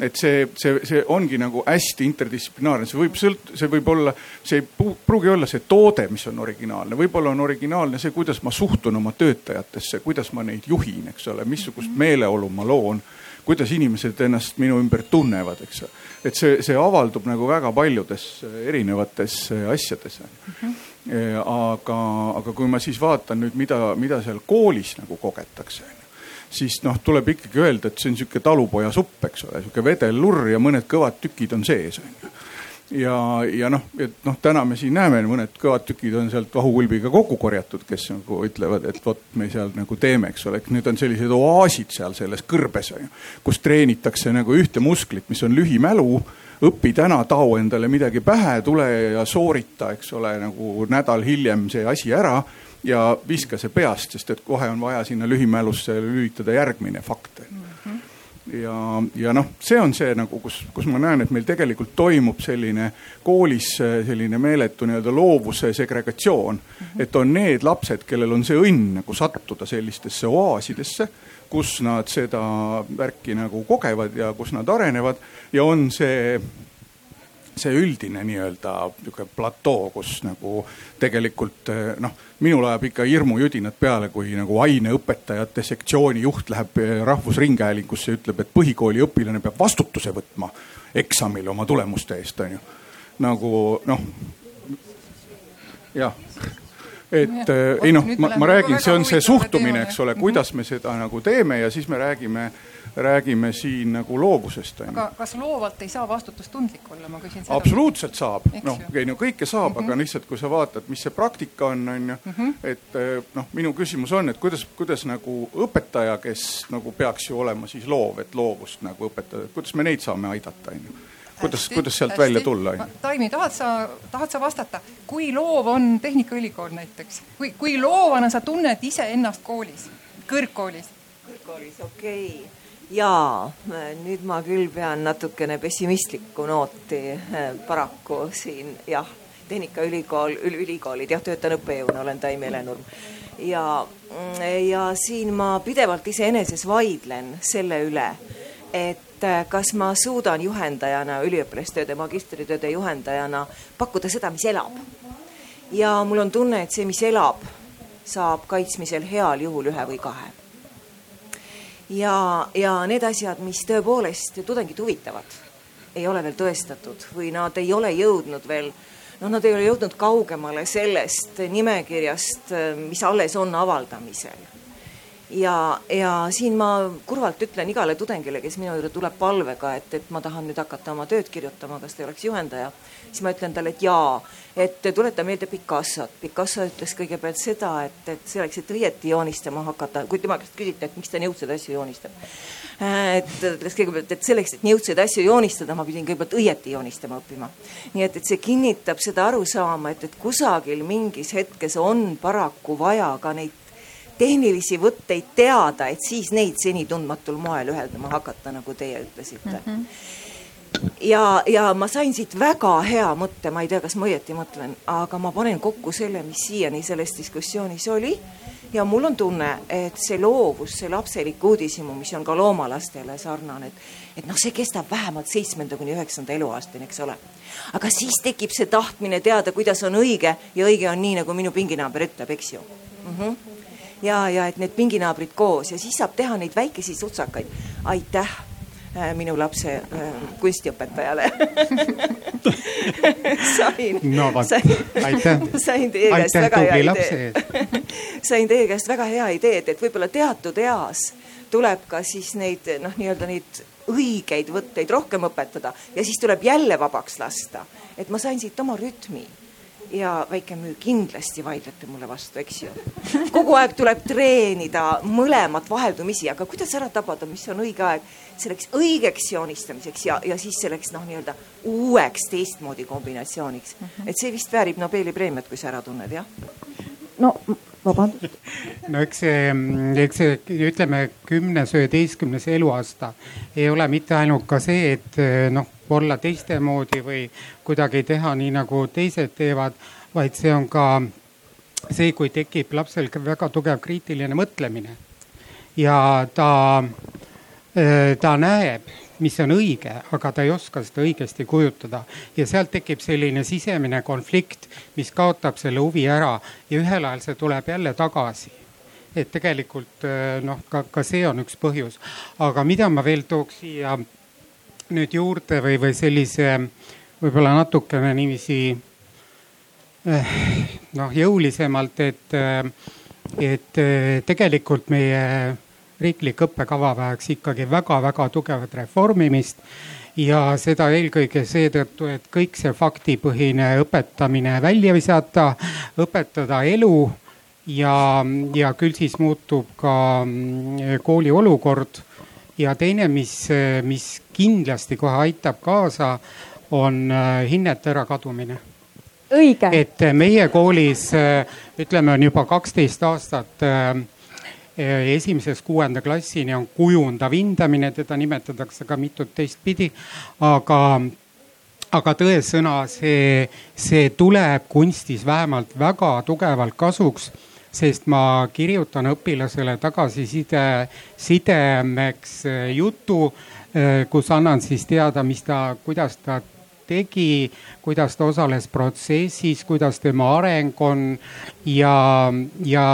Et see, see, see ongi nagu hästi interdistsiplinaarne, see võib sõlt-, see võib olla, see ei pruugi olla see toode, mis on originaalne, võib-olla on originaalne see, kuidas ma suhtun oma töötajatesse, kuidas ma neid juhin, eks ole, missugust meeleolu ma loon kuidas inimesed ennast minu ümber tunnevad, eks. et see, see avaldub nagu väga paljudes erinevates asjades mm. -hmm. aga, aga kui ma siis vaatan nüüd, mida, mida seal koolis nagu kogetakse, siis noh, tuleb ikkagi öelda, et see on sihuke talupojasupp, eks ole, sihuke vedellurr ja mõned kõvad tükid on sees, on ju ja, ja noh, et noh, täna me siin näeme, mõned kõvad tükid on sealt vahukulbiga kokku korjatud, kes nagu ütlevad, et vot me seal nagu teeme, eks ole, nüüd on sellised oaasid seal selles kõrbes kus treenitakse nagu ühte musklit, mis on lühimälu. õpi täna, tao endale midagi pähe, tule ja soorita, eks ole, nagu nädal hiljem see asi ära ja viska see peast, sest et kohe on vaja sinna lühimälusse lülitada järgmine fakt ja, ja noh, see on see nagu, kus, kus ma näen, et meil tegelikult toimub selline koolis selline meeletu nii-öelda loovuse segregatsioon mm. -hmm. et on need lapsed, kellel on see õnn nagu sattuda sellistesse oaasidesse, kus nad seda värki nagu kogevad ja kus nad arenevad ja on see see üldine nii-öelda niisugune platoo, kus nagu tegelikult noh minul ajab ikka hirmujudinad peale, kui nagu aineõpetajate sektsiooni juht läheb eh, Rahvusringhäälingusse ja ütleb, et põhikooli õpilane peab vastutuse võtma eksamil oma tulemuste eest, onju. nagu noh, jah. Et ja, ei noh, ma, ma räägin, see on see suhtumine, eks ole, kuidas me seda nagu teeme ja siis me räägime räägime siin nagu loovusest. aga kas loovalt ei saa vastutustundlik olla, ma küsin seda. absoluutselt saab, noh, ei no kõike saab mm, -hmm. aga lihtsalt kui sa vaatad, mis see praktika on, on ju, mhm. et eh, noh, minu küsimus on, et kuidas, kuidas nagu õpetaja, kes nagu peaks ju olema siis loov, et loovust nagu õpetada, kuidas me neid saame aidata, on ju kuidas, kuidas sealt hästi. välja tulla? Taimi, tahad sa, tahad sa vastata, kui loov on Tehnikaülikool näiteks, kui, kui loovana sa tunned iseennast koolis, kõrgkoolis? kõrgkoolis, okei okay jaa, nüüd ma küll pean natukene pessimistlikku nooti eh, paraku siin jah, Tehnikaülikool, ülikoolid jah, töötan õppejõuna, olen Taimi Helenurm. ja, ja siin ma pidevalt iseeneses vaidlen selle üle, et eh, kas ma suudan juhendajana, üliõpilastööde, magistritööde juhendajana pakkuda seda, mis elab. ja mul on tunne, et see, mis elab, saab kaitsmisel heal juhul ühe või kahe ja, ja need asjad, mis tõepoolest tudengid huvitavad, ei ole veel tõestatud või nad ei ole jõudnud veel, noh, nad ei ole jõudnud kaugemale sellest nimekirjast, mis alles on avaldamisel. Ja, ja siin ma kurvalt ütlen igale tudengile, kes minu juurde tuleb palvega, et, et ma tahan nüüd hakata oma tööd kirjutama, kas te oleks juhendaja siis ma ütlen talle, et jaa, et tuleta meelde Picassot. Picasso ütles kõigepealt seda, et, et selleks, et õieti joonistama hakata, kui tema käest küsiti, et miks ta niisuguseid asju joonistab. et ta ütles kõigepealt, et selleks, et niisuguseid asju joonistada, ma pidin kõigepealt õieti joonistama õppima. nii et, et see kinnitab seda arusaama, et, et kusagil mingis hetkes on paraku vaja ka neid tehnilisi võtteid teada, et siis neid seni tundmatul moel ühendama hakata, nagu teie ütlesite mm. -hmm ja, ja ma sain siit väga hea mõtte, ma ei tea, kas ma õieti mõtlen, aga ma panen kokku selle, mis siiani selles diskussioonis oli. ja mul on tunne, et see loovus, see lapselik uudishimu, mis on ka loomalastele sarnane, et, et noh, see kestab vähemalt seitsmenda kuni üheksanda eluaastani, eks ole. aga siis tekib see tahtmine teada, kuidas on õige ja õige on nii, nagu minu pinginaaber ütleb, eks ju mm. -hmm ja, ja et need pinginaabrid koos ja siis saab teha neid väikesi sutsakaid. aitäh Äh, minu lapse äh, kunstiõpetajale sain no,, sain, sain teie käest väga hea idee. sain teie käest väga hea idee, et, et võib-olla teatud eas tuleb ka siis neid noh, nii-öelda neid õigeid võtteid rohkem õpetada ja siis tuleb jälle vabaks lasta. et ma sain siit oma rütmi ja väike müü, kindlasti vaidlete mulle vastu, eks ju. kogu aeg tuleb treenida mõlemat vaheldumisi, aga kuidas ära tabada, mis on õige aeg selleks õigeks joonistamiseks ja, ja siis selleks noh, nii-öelda uueks teistmoodi kombinatsiooniks mm. -hmm. et see vist väärib Nobeli preemiat, kui sa ära tunned, jah? no vabandust. no eks see, eks see ütleme kümnes, üheteistkümnes eluaasta ei ole mitte ainult ka see, et noh, olla teiste moodi või kuidagi teha nii, nagu teised teevad, vaid see on ka see, kui tekib lapsel väga tugev kriitiline mõtlemine ja ta, ta näeb mis on õige, aga ta ei oska seda õigesti kujutada. ja sealt tekib selline sisemine konflikt, mis kaotab selle huvi ära ja ühel ajal see tuleb jälle tagasi. et tegelikult noh, ka, ka see on üks põhjus. aga mida ma veel tooks siia nüüd juurde või, või sellise võib-olla natukene niiviisi eh, noh, jõulisemalt, et, et tegelikult meie riiklik õppekava vajaks ikkagi väga-väga tugevat reformimist ja seda eelkõige seetõttu, et kõik see faktipõhine õpetamine välja visata, õpetada elu ja, ja küll siis muutub ka mm, kooli olukord. Ja teine, mis, mis kindlasti kohe aitab kaasa, on äh, hinnete ärakadumine. Et meie koolis ütleme, on juba kaksteist aastat äh, esimesest kuuenda klassini on kujundav hindamine, teda nimetatakse ka mitut teistpidi, aga aga tõesõna, see, see tuleb kunstis vähemalt väga tugevalt kasuks, sest ma kirjutan õpilasele tagasiside, sidemeks jutu, kus annan siis teada, mis ta, kuidas ta tegi, kuidas ta osales protsessis, kuidas tema areng on ja, ja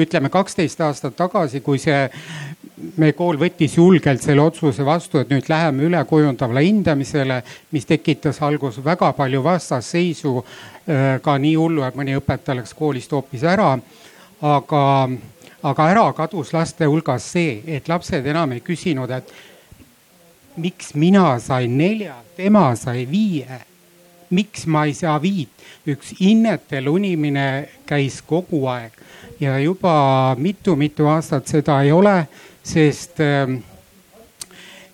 ütleme kaksteist aastat tagasi, kui see, meie kool võttis julgelt selle otsuse vastu, et nüüd läheme ülekujundavale hindamisele, mis tekitas alguses väga palju vastasseisu. Äh, ka nii hullu, et mõni õpetaja läks koolist hoopis ära. aga, aga ära kadus laste hulgas see, et lapsed enam ei küsinud, et miks mina sain nelja, tema sai viie miks ma ei saa viit, üks hinnetel unimine käis kogu aeg ja juba mitu-mitu aastat seda ei ole, sest, ähm,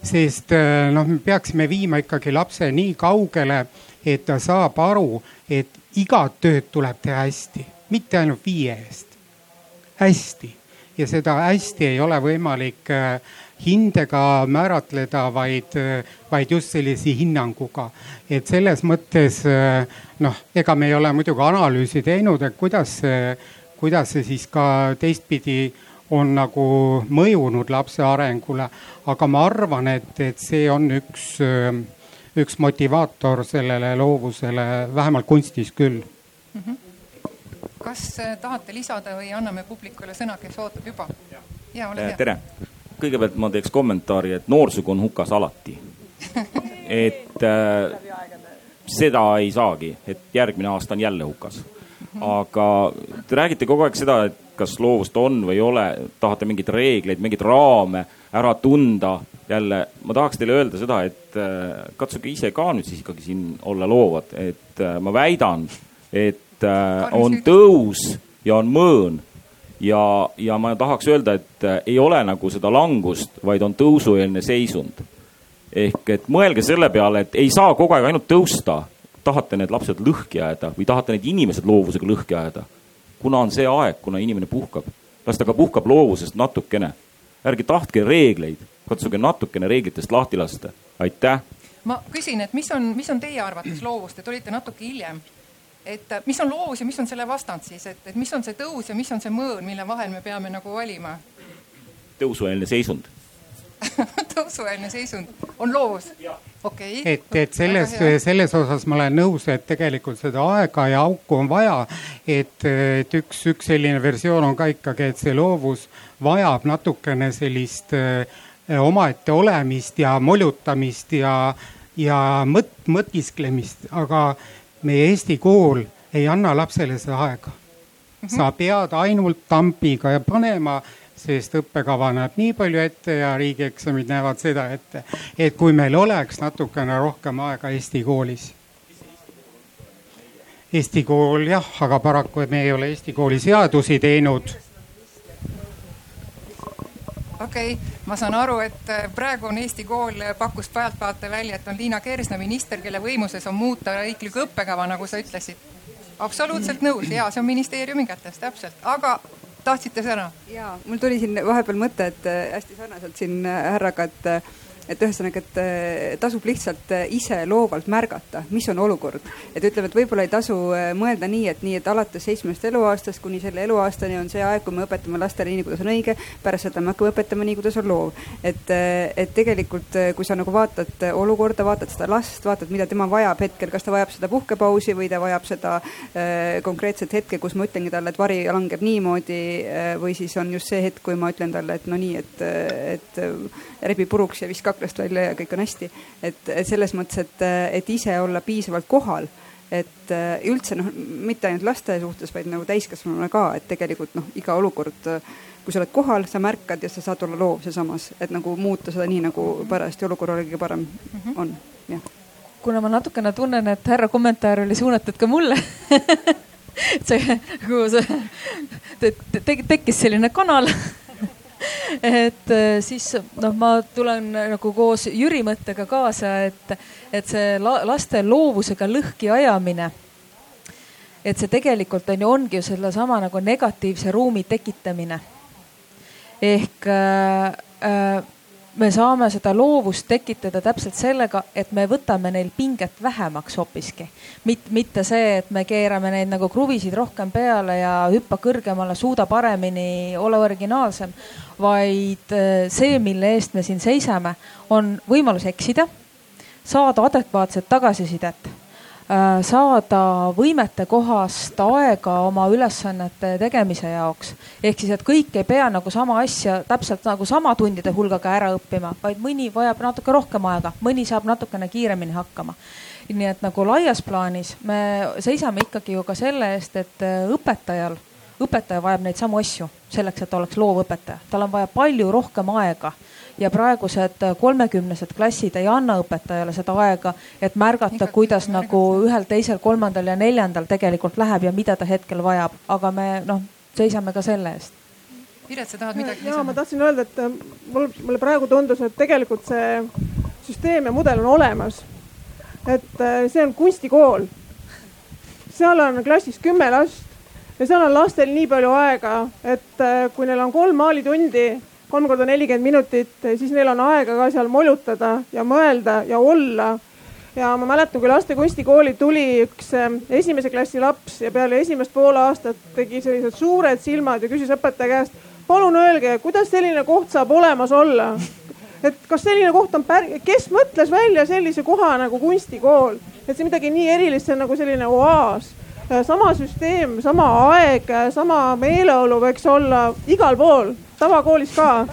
sest äh, noh, me peaksime viima ikkagi lapse nii kaugele, et ta saab aru, et igat tööd tuleb teha hästi, mitte ainult viie eest, hästi ja seda hästi ei ole võimalik äh, hindega määratleda, vaid, äh, vaid just sellise hinnanguga. et selles mõttes noh, ega me ei ole muidugi analüüsi teinud, et kuidas see kuidas see siis ka teistpidi on nagu mõjunud lapse arengule. aga ma arvan, et, et see on üks, üks motivaator sellele loovusele, vähemalt kunstis küll mm. -hmm. kas äh, tahate lisada või anname publikule sõna, kes ootab juba? ja ole hea. tere, kõigepealt ma teeks kommentaari, et noorsugu on hukas alati et äh, seda ei saagi, et järgmine aasta on jälle hukas aga te räägite kogu aeg seda, et kas loovust on või ei ole, tahate mingeid reegleid, mingeid raame ära tunda. jälle, ma tahaks teile öelda seda, et äh, katsuge ise ka nüüd siis ikkagi siin olla loovad, et äh, ma väidan, et äh, on tõus ja on mõõn ja, ja ma tahaks öelda, et ei ole nagu seda langust, vaid on tõusueelne seisund. ehk et mõelge selle peale, et ei saa kogu aeg ainult tõusta tahate need lapsed lõhki ajada või tahate need inimesed loovusega lõhki ajada? kuna on see aeg, kuna inimene puhkab, las ta ka puhkab loovusest natukene. Ärge tahtke reegleid, katsuge natukene reeglitest lahti lasta. aitäh. ma küsin, et mis on, mis on teie arvates loovus, te tulite natuke hiljem. et mis on loovus ja mis on selle vastand siis, et, et mis on see tõus ja mis on see mõõn, mille vahel me peame nagu valima? tõusueelne seisund tõusueelne seisund on loovus? okei okay.. et, et selles, selles osas ma olen nõus, et tegelikult seda aega ja auku on vaja. et, et üks, üks selline versioon on ka ikkagi, et see loovus vajab natukene sellist eh, omaette olemist ja molutamist ja, ja mõt-, mõtisklemist, aga meie Eesti kool ei anna lapsele seda aega. sa pead ainult tampiga ja panema sest õppekava näeb nii palju ette ja riigieksamid näevad seda ette, et kui meil oleks natukene rohkem aega Eesti koolis. Eesti kool jah, aga paraku me ei ole Eesti kooli seadusi teinud okei okay,, ma saan aru, et äh, praegu on Eesti kool äh, pakkus pealtvaate välja, et on Liina Kersna minister, kelle võimuses on muuta riiklikku õppekava, nagu sa ütlesid. absoluutselt nõus ja see on ministeeriumi kätes, täpselt, aga tahtsite sõna? ja mul tuli siin vahepeal mõte, et äh, hästi sarnaselt siin härraga, et et ühesõnaga, et äh, tasub lihtsalt äh, ise loovalt märgata, mis on olukord. et ütleme, et võib-olla ei tasu äh, mõelda nii, et nii, et alates seitsmest eluaastast kuni selle eluaastani on see aeg, kui me õpetame lastele nii, kuidas on õige, pärast seda me hakkame õpetama nii, kuidas on loov. et, et tegelikult, kui sa nagu vaatad olukorda, vaatad seda last, vaatad, mida tema vajab hetkel, kas ta vajab seda puhkepausi või ta vajab seda äh, konkreetset hetke, kus ma ütlengi talle, et vari langeb niimoodi äh, või siis on just see hetk, kui ma ütlen talle, et no nii, et, et rebi puruks ja viska aknast välja ja kõik on hästi. et, et selles mõttes, et, et ise olla piisavalt kohal et üldse noh, mitte ainult laste suhtes, vaid nagu täiskasvanuna ka, et tegelikult noh, iga olukord, kui sa oled kohal, sa märkad ja sa saad olla loov sealsamas, et nagu muuta seda nii, nagu parajasti olukorral kõige parem -hmm. on, jah. kuna ma natukene tunnen, et härra kommentaar oli suunatud ka mulle see, nagu see te, te, tekkis selline kanal et äh, siis noh, ma tulen nagu koos Jüri mõttega kaasa, et, et see la, laste loovusega lõhki ajamine. et see tegelikult on ju, ongi ju sellesama nagu negatiivse ruumi tekitamine. ehk äh, äh, me saame seda loovust tekitada täpselt sellega, et me võtame neil pinget vähemaks hoopiski. mitte, mitte see, et me keerame neid nagu kruvisid rohkem peale ja hüppa kõrgemale, suuda paremini, ole originaalsem. vaid äh, see, mille eest me siin seisame, on võimalus eksida, saada adekvaatset tagasisidet saada võimete kohast aega oma ülesannete tegemise jaoks. ehk siis, et kõik ei pea nagu sama asja täpselt nagu sama tundide hulgaga ära õppima, vaid mõni vajab natuke rohkem aega, mõni saab natukene kiiremini hakkama. nii et nagu laias plaanis me seisame ikkagi ju ka selle eest, et äh, õpetajal, õpetaja vajab neid samu asju selleks, et ta oleks loovõpetaja, tal on vaja palju rohkem aega ja praegused kolmekümnesed klassid ei anna õpetajale seda aega, et märgata, kuidas nagu ühel, teisel, kolmandal ja neljandal tegelikult läheb ja mida ta hetkel vajab, aga me noh, seisame ka selle eest. Piret, sa tahad midagi lisada? ja ma tahtsin öelda, et äh, mul, mulle praegu tundus, et tegelikult see süsteem ja mudel on olemas. et äh, see on kunstikool. seal on klassis kümme last ja seal on lastel nii palju aega, et äh, kui neil on kolm maalitundi kolm korda nelikümmend minutit, siis neil on aega ka seal molutada ja mõelda ja olla. ja ma mäletan, kui laste kunstikooli tuli üks ähm, esimese klassi laps ja peale esimest poole aastat tegi sellised suured silmad ja küsis õpetaja käest, palun öelge, kuidas selline koht saab olemas olla? et kas selline koht on pär-, kes mõtles välja sellise koha nagu kunstikool, et see midagi nii erilist, see on nagu selline oaas sama süsteem, sama aeg, sama meeleolu võiks olla igal pool tavakoolis ka.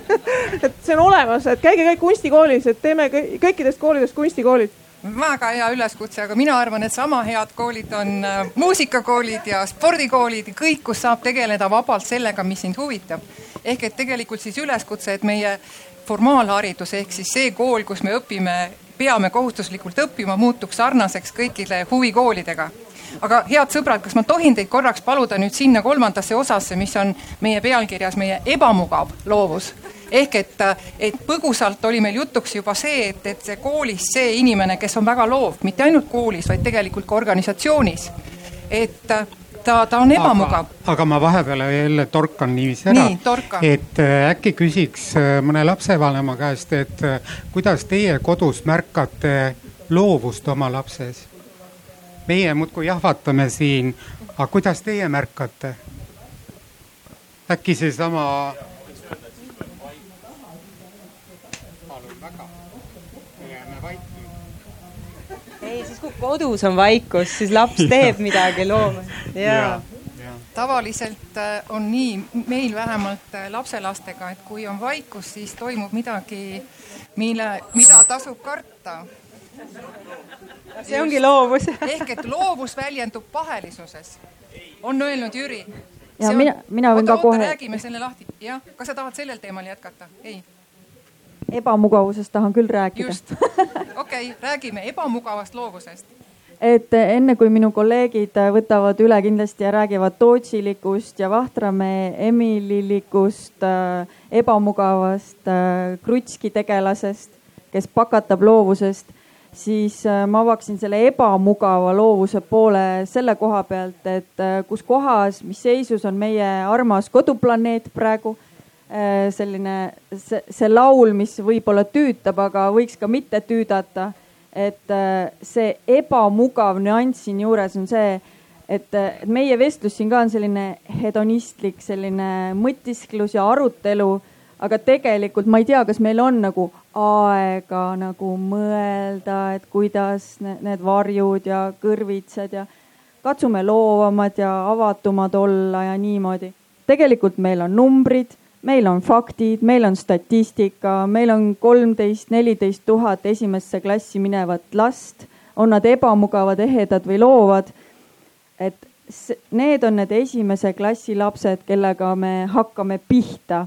Et see on olemas, et käige kõik kunstikoolis, et teeme kõikidest koolidest kunstikoolid väga hea üleskutse, aga mina arvan, et sama head koolid on äh, muusikakoolid ja spordikoolid kõik, kus saab tegeleda vabalt sellega, mis sind huvitab. ehk et tegelikult siis üleskutse, et meie formaalharidus ehk siis see kool, kus me õpime, peame kohustuslikult õppima, muutuks sarnaseks kõikide huvikoolidega aga head sõbrad, kas ma tohin teid korraks paluda nüüd sinna kolmandasse osasse, mis on meie pealkirjas meie ebamugav loovus ehk et, et põgusalt oli meil jutuks juba see, et, et see koolis see inimene, kes on väga loov, mitte ainult koolis, vaid tegelikult ka organisatsioonis. et ta, ta on ebamugav. aga ma vahepeal jälle torkan niiviisi ära. et äh, äkki küsiks äh, mõne lapsevanema käest, et äh, kuidas teie kodus märkate loovust oma lapses? Meie muudkui jahvatame siin, aga kuidas teie märkate? äkki seesama? palun väga, me jääme vait ei, siis kui kodus on vaikus, siis laps teeb midagi looma ja, ja tavaliselt äh, on nii, meil vähemalt äh, lapselastega, et kui on vaikus, siis toimub midagi, mille, mida tasub karta see ongi loovus ehk et loovus väljendub pahelisuses, on öelnud Jüri. ja on... mina, mina võin oota, ka kohe. räägime selle lahti, jah, kas sa tahad sellel teemal jätkata? ei. ebamugavusest tahan küll rääkida. just, okei okay,, räägime ebamugavast loovusest. et enne kui minu kolleegid võtavad üle kindlasti ja räägivad Tootsilikust ja Vahtramäe Emililikust äh, ebamugavast äh, krutski tegelasest, kes pakatab loovusest, siis äh, ma avaksin selle ebamugava loovuse poole selle koha pealt, et äh, kus kohas, mis seisus on meie armas koduplaneet praegu äh, selline see, see laul, mis võib-olla tüütab, aga võiks ka mitte tüüdata et see ebamugav nüanss siinjuures on see, et meie vestlus siin ka on selline hedonistlik, selline mõtisklus ja arutelu, aga tegelikult ma ei tea, kas meil on nagu aega nagu mõelda, et kuidas need varjud ja kõrvitsad ja katsume loovamad ja avatumad olla ja niimoodi. tegelikult meil on numbrid meil on faktid, meil on statistika, meil on kolmteist, neliteist tuhat esimesse klassi minevat last, on nad ebamugavad, ehedad või loovad. et need on need esimese klassi lapsed, kellega me hakkame pihta.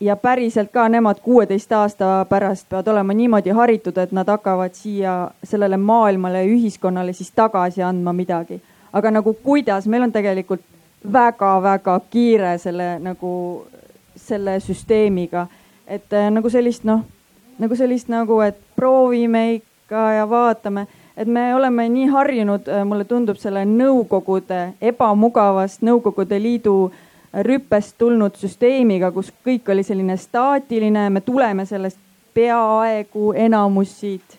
Ja päriselt ka nemad kuueteist aasta pärast peavad olema niimoodi haritud, et nad hakkavad siia sellele maailmale ja ühiskonnale siis tagasi andma midagi. aga nagu kuidas, meil on tegelikult väga-väga kiire selle nagu selle süsteemiga. et äh, nagu sellist noh, nagu sellist nagu, et proovime ikka ja vaatame, et me oleme nii harjunud, äh, mulle tundub selle Nõukogude ebamugavast Nõukogude Liidu rüppest tulnud süsteemiga, kus kõik oli selline staatiline, me tuleme sellest peaaegu enamus siit.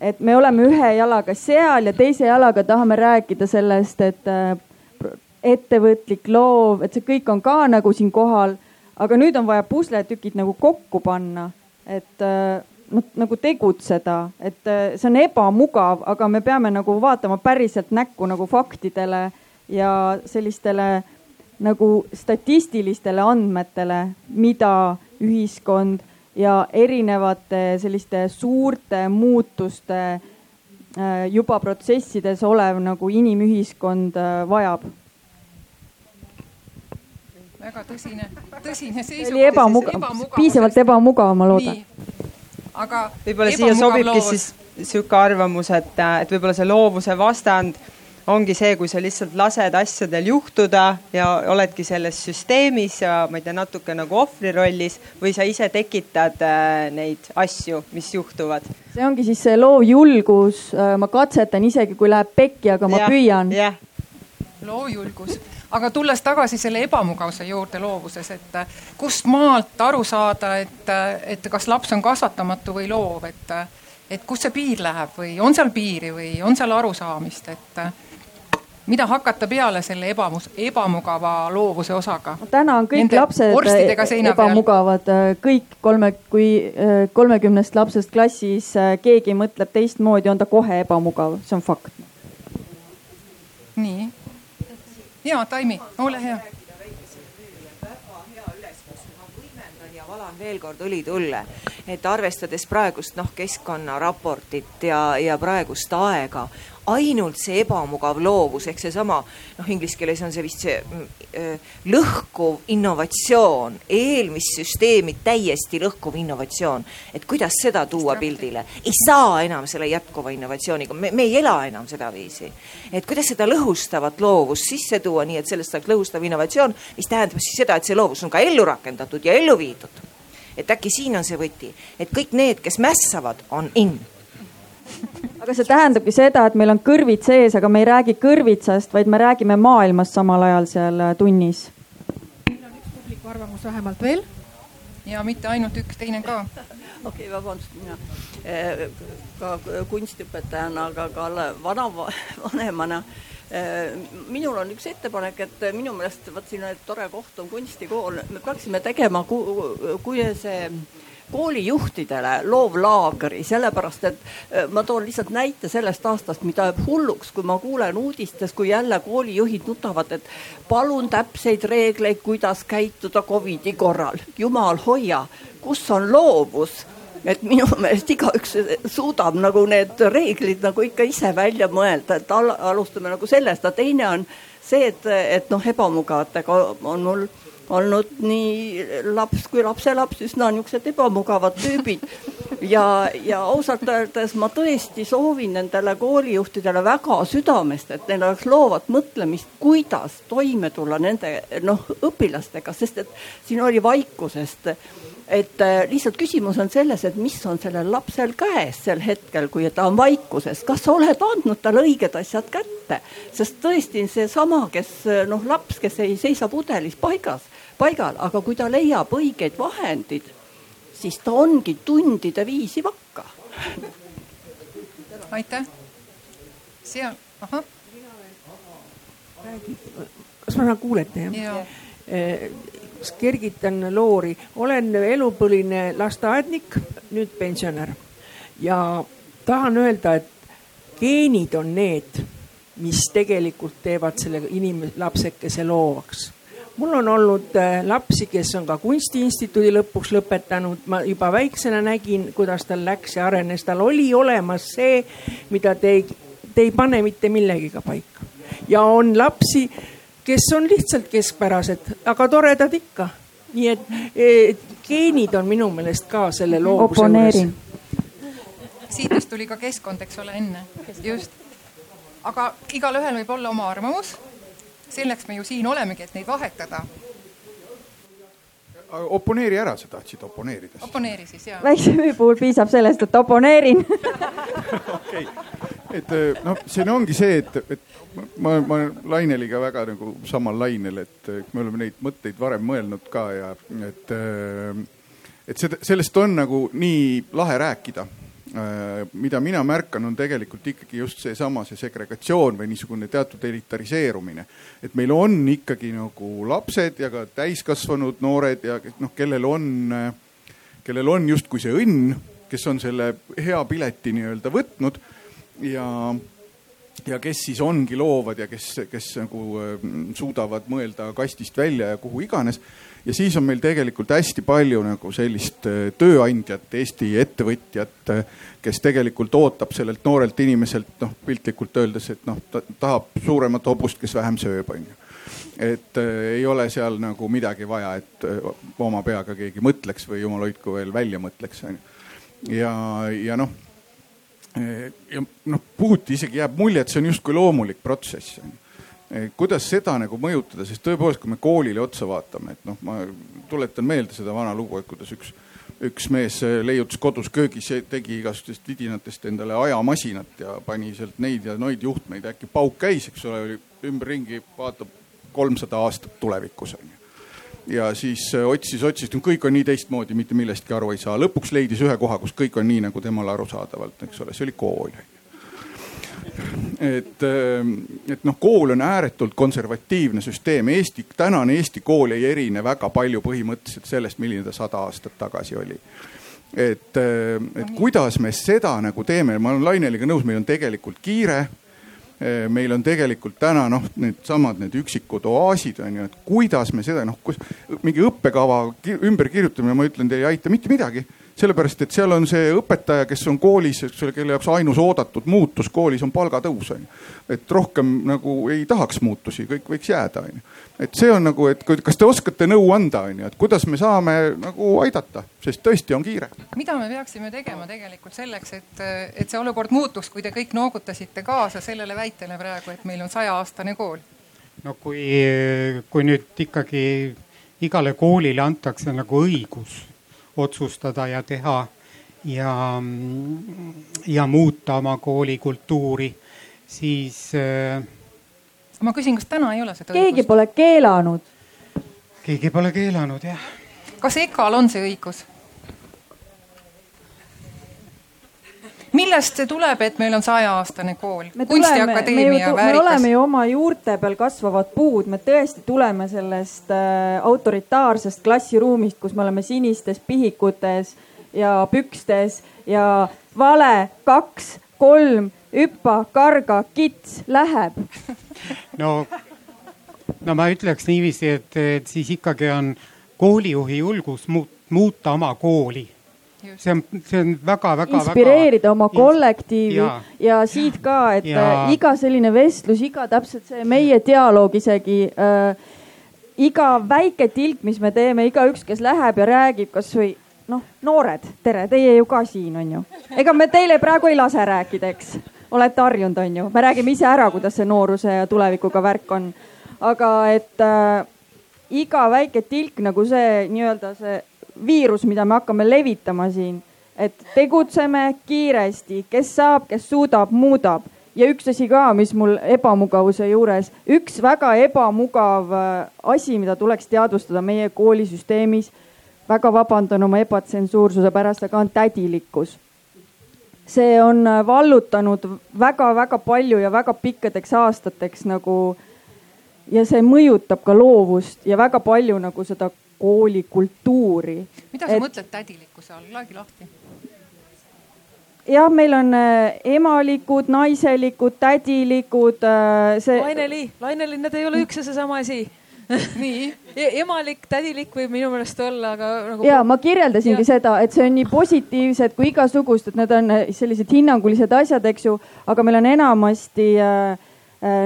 et me oleme ühe jalaga seal ja teise jalaga tahame rääkida sellest, et äh, ettevõtlik, loov, et see kõik on ka nagu siin kohal. aga nüüd on vaja pusletükid nagu kokku panna, et noh, nagu tegutseda, et äh, see on ebamugav, aga me peame nagu vaatama päriselt näkku nagu faktidele ja sellistele nagu statistilistele andmetele, mida ühiskond ja erinevate selliste suurte muutuste äh, juba protsessides olev nagu inimühiskond vajab väga tõsine, tõsine seisukoht. oli ebamugav, piisavalt ebamugav, ma loodan. aga. võib-olla siia sobibki siis sihuke arvamus, et, et võib-olla see loovuse vastand ongi see, kui sa lihtsalt lased asjadel juhtuda ja oledki selles süsteemis ja ma ei tea, natuke nagu ohvri rollis või sa ise tekitad äh, neid asju, mis juhtuvad. see ongi siis see loovjulgus, äh, ma katsetan isegi, kui läheb pekki, aga ma ja, püüan. loovjulgus aga tulles tagasi selle ebamugavuse juurde loovuses, et äh, kust maalt aru saada, et, et kas laps on kasvatamatu või loov, et, et kust see piir läheb või on seal piiri või on seal arusaamist, et mida hakata peale selle ebamus, ebamugava loovuse osaga? täna on kõik Nende lapsed ebamugavad, kõik kolme, kui kolmekümnest lapsest klassis keegi mõtleb teistmoodi, on ta kohe ebamugav, see on fakt. nii ja Taimi, ole hea. valan veel kord õli tulle, et arvestades praegust noh, keskkonnaraportit ja, ja praegust aega, ainult see ebamugav loovus ehk seesama noh, inglise keeles on see vist see äh, lõhkuv innovatsioon, eelmissüsteemi täiesti lõhkuv innovatsioon. et kuidas seda tuua pildile, ei saa enam selle jätkuva innovatsiooniga, me, me ei ela enam sedaviisi. et kuidas seda lõhustavat loovust sisse tuua, nii et sellest saaks lõhustav innovatsioon, mis tähendab siis seda, et see loovus on ka ellu rakendatud ja ellu viidud. et äkki siin on see võti, et kõik need, kes mässavad, on in aga see tähendabki seda, et meil on kõrvid sees, aga me ei räägi kõrvitsast, vaid me räägime maailmast samal ajal seal äh, tunnis. meil on üks publiku arvamus vähemalt veel. ja mitte ainult üks, teine ka. okei okay,, vabandust, mina äh, ka kunstiõpetajana, aga ka vanavanemana äh, minul on üks ettepanek, et minu meelest vot siin tore koht on kunstikool, me peaksime tegema, kui see koolijuhtidele loovlaagri, sellepärast et äh, ma toon lihtsalt näite sellest aastast, mida jääb hulluks, kui ma kuulen uudistes, kui jälle koolijuhid nutavad, et palun täpseid reegleid, kuidas käituda Covidi korral. jumal hoia, kus on loovus et minu meelest igaüks suudab nagu need reeglid nagu ikka ise välja mõelda, et al alustame nagu sellest, aga teine on see, et, et noh, ebamugavatega on mul olnud nii laps kui lapselaps üsna niisugused ebamugavad tüübid. ja, ja ausalt öeldes ma tõesti soovin nendele koolijuhtidele väga südamest, et neil oleks loovat mõtlemist, kuidas toime tulla nende noh, õpilastega, sest et siin oli vaikusest. Et äh, lihtsalt küsimus on selles, et mis on sellel lapsel käes sel hetkel, kui ta on vaikuses, kas sa oled andnud talle õiged asjad kätte, sest tõesti seesama, kes noh, laps, kes ei seisa pudelis paigas, paigal, aga kui ta leiab õiged vahendid, siis ta ongi tundide viisi vakka. aitäh. seal, ahah. kas ma saan kuulete jah ja.? kergitan loori, olen elupõline lasteaednik, nüüd pensionär ja tahan öelda, et geenid on need, mis tegelikult teevad selle inim-, lapsekese loovaks. Mul on olnud äh, lapsi, kes on ka kunstiinstituudi lõpuks lõpetanud, ma juba väiksena nägin, kuidas tal läks ja arenes, tal oli olemas see, mida te ei, te ei pane mitte millegiga paika. ja on lapsi kes on lihtsalt keskpärased, aga toredad ikka. nii et, et geenid on minu meelest ka selle loovuse juures. siit just tuli ka keskkond, eks ole, enne, just. aga igalühel võib olla oma arvamus. Selleks me ju siin olemegi, et neid vahetada. oponeeri ära, sa tahtsid oponeerida. oponeeri siis ja. väikse müü puhul piisab sellest, et oponeerin okei, et noh, siin ongi see, et, et ma, ma olen Laineliga väga nagu samal lainel, et me oleme neid mõtteid varem mõelnud ka ja et, et seda, sellest on nagu nii lahe rääkida. Mida mina märkan, on tegelikult ikkagi just seesama, see segregatsioon või niisugune teatud elitariseerumine. et meil on ikkagi nagu lapsed ja ka täiskasvanud noored ja noh, kellel on, kellel on justkui see õnn, kes on selle hea pileti nii-öelda võtnud ja ja kes siis ongi loovad ja kes, kes nagu mm, suudavad mõelda kastist välja ja kuhu iganes. Ja siis on meil tegelikult hästi palju nagu sellist äh, tööandjat, Eesti ettevõtjat, äh, kes tegelikult ootab sellelt noorelt inimeselt noh, piltlikult öeldes, et noh, ta tahab suuremat hobust, kes vähem sööb, onju et äh, ei ole seal nagu midagi vaja, et äh, oma peaga keegi mõtleks või jumal hoidku veel välja mõtleks onju. ja, ja noh ja noh, puhuti isegi jääb mulje, et see on justkui loomulik protsess. Kuidas seda nagu mõjutada, sest tõepoolest, kui me koolile otsa vaatame, et noh, ma tuletan meelde seda vana lugu, et kuidas üks, üks mees leiutas kodus köögis, tegi igasugustest vidinatest endale ajamasinat ja pani sealt neid ja noid juhtmeid, äkki pauk käis, eks ole, oli ümberringi, vaatab kolmsada aastat tulevikus on ju ja siis otsis, otsis, kõik on nii teistmoodi, mitte millestki aru ei saa. lõpuks leidis ühe koha, kus kõik on nii, nagu temale arusaadavalt, eks ole, see oli kool. Et, ähm, et noh, kool on ääretult konservatiivne süsteem. Eesti, tänane Eesti kool ei erine väga palju põhimõtteliselt sellest, milline ta sada aastat tagasi oli. Et, ähm, et kuidas me seda nagu teeme, ma olen Laineliga nõus, meil on tegelikult kiire. Eh, meil on tegelikult täna noh, needsamad need üksikud oaasid on ju, et kuidas me seda noh, kus mingi õppekava ümberkirjutamine, ma ütlen, teile ei aita mitte midagi sellepärast, et seal on see õpetaja, kes on koolis, eks ole, kelle jaoks ainus oodatud muutus koolis on palgatõus on ju. et rohkem nagu ei tahaks muutusi, kõik võiks jääda on ju. et see on nagu, et kas te oskate nõu anda, on ju, et kuidas me saame nagu aidata, sest tõesti on kiire. mida me peaksime tegema tegelikult selleks, et, et see olukord muutuks, kui te kõik noogutasite kaasa sellele väitele praegu, et meil on sajaaastane kool? no kui, kui nüüd ikkagi igale koolile antakse nagu õigus otsustada ja teha ja, ja muuta oma koolikultuuri, siis äh,. ma küsin, kas täna ei ole seda keegi õigust? keegi pole keelanud. keegi pole keelanud, jah. kas EKA-l on see õigus? Millest see tuleb, et meil on sajaaastane kool? kunstiakadeemia väärikas. me oleme ju oma juurte peal kasvavad puud, me tõesti tuleme sellest äh, autoritaarsest klassiruumist, kus me oleme sinistes pihikutes ja pükstes ja vale, kaks, kolm, hüppa, karga, kits, läheb. no, no ma ütleks niiviisi, et, et siis ikkagi on koolijuhi julgus muuta oma kooli see on, see on väga-väga. inspireerida väga... oma kollektiivi ja, ja siit ka, et ja... Äh, iga selline vestlus, iga täpselt see meie dialoog isegi äh, iga väike tilk, mis me teeme, igaüks, kes läheb ja räägib kasvõi noh, noored, tere, teie ju ka siin on ju. ega me teile praegu ei lase rääkida, eks, olete harjunud, on ju, me räägime ise ära, kuidas see nooruse ja tulevikuga värk on. aga et äh, iga väike tilk nagu see nii-öelda see viirus, mida me hakkame levitama siin, et tegutseme kiiresti, kes saab, kes suudab, muudab ja üks asi ka, mis mul ebamugavuse juures, üks väga ebamugav äh, asi, mida tuleks teadvustada meie koolisüsteemis. väga vabandan oma ebatsensuursuse pärast, aga on tädilikkus. see on äh, vallutanud väga-väga palju ja väga pikkadeks aastateks nagu ja see mõjutab ka loovust ja väga palju nagu seda koolikultuuri. mida sa et... mõtled tädilikkuse all, laegi lahti jah, meil on äh, emalikud, naiselikud, tädilikud äh,. see. Laineli, Laineli, need ei ole üks ja seesama asi nii e, emalik, tädilik võib minu meelest olla, aga nagu. ja ma kirjeldasingi ja. seda, et see on nii positiivsed kui igasugust, et need on äh, sellised hinnangulised asjad, eks ju, aga meil on enamasti Äh,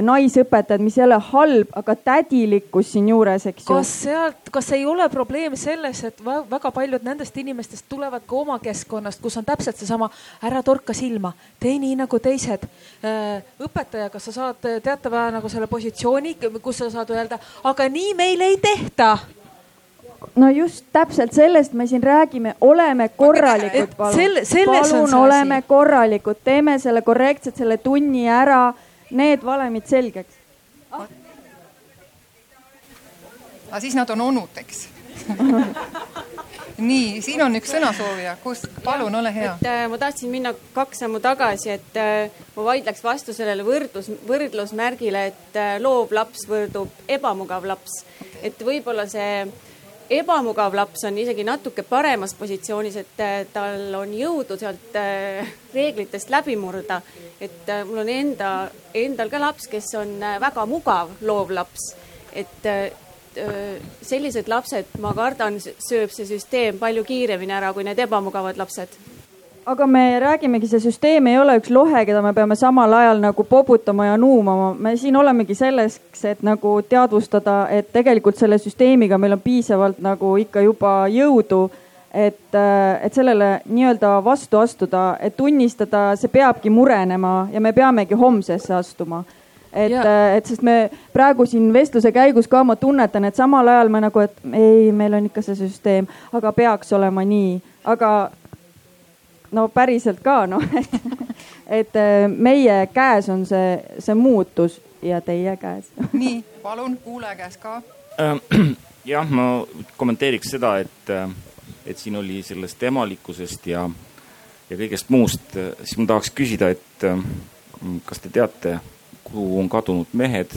naisõpetajad, mis ei ole halb, aga tädilikkus siinjuures, eks ju. kas sealt, kas ei ole probleem selles, et väga paljud nendest inimestest tulevad ka oma keskkonnast, kus on täpselt seesama, ära torka silma, tee nii nagu teised. Äh, õpetaja, kas sa saad teatava nagu selle positsiooni, kus sa saad öelda, aga nii meil ei tehta no just täpselt sellest me siin räägime, oleme korralikud, palun. palun oleme korralikud, teeme selle korrektselt, selle tunni ära need valemid selgeks. Ah.. aga siis nad on onud, eks. Nii, siin on üks sõnasoovija, kus, palun, ole hea. et äh, ma tahtsin minna kaks sammu tagasi, et äh, ma vaidleks vastu sellele võrdlus, võrdlusmärgile, et äh, loov laps võrdub ebamugav laps. et võib-olla see ebamugav laps on isegi natuke paremas positsioonis, et äh, tal on jõudu sealt äh, reeglitest läbi murda. et äh, mul on enda, endal ka laps, kes on väga mugav loov laps, et sellised lapsed, ma kardan, sööb see süsteem palju kiiremini ära kui need ebamugavad lapsed aga me räägimegi, see süsteem ei ole üks lohe, keda me peame samal ajal nagu poputama ja nuumama. me siin olemegi selleks, et nagu teadvustada, et tegelikult selle süsteemiga meil on piisavalt nagu ikka juba jõudu, et, äh, et sellele nii-öelda vastu astuda, et tunnistada, see peabki murenema ja me peamegi homsesse astuma. Et, äh, et sest me praegu siin vestluse käigus ka ma tunnetan, et samal ajal me nagu, et ei, meil on ikka see süsteem, aga peaks olema nii, aga no päriselt ka noh, et, et äh, meie käes on see, see muutus ja teie käes. nii, palun kuulaja käes ka. Ähm, jah, ma kommenteeriks seda, et, äh, et siin oli sellest emalikkusest ja, ja kõigest muust, äh, siis ma tahaks küsida, et kas te teate, kuhu on kadunud mehed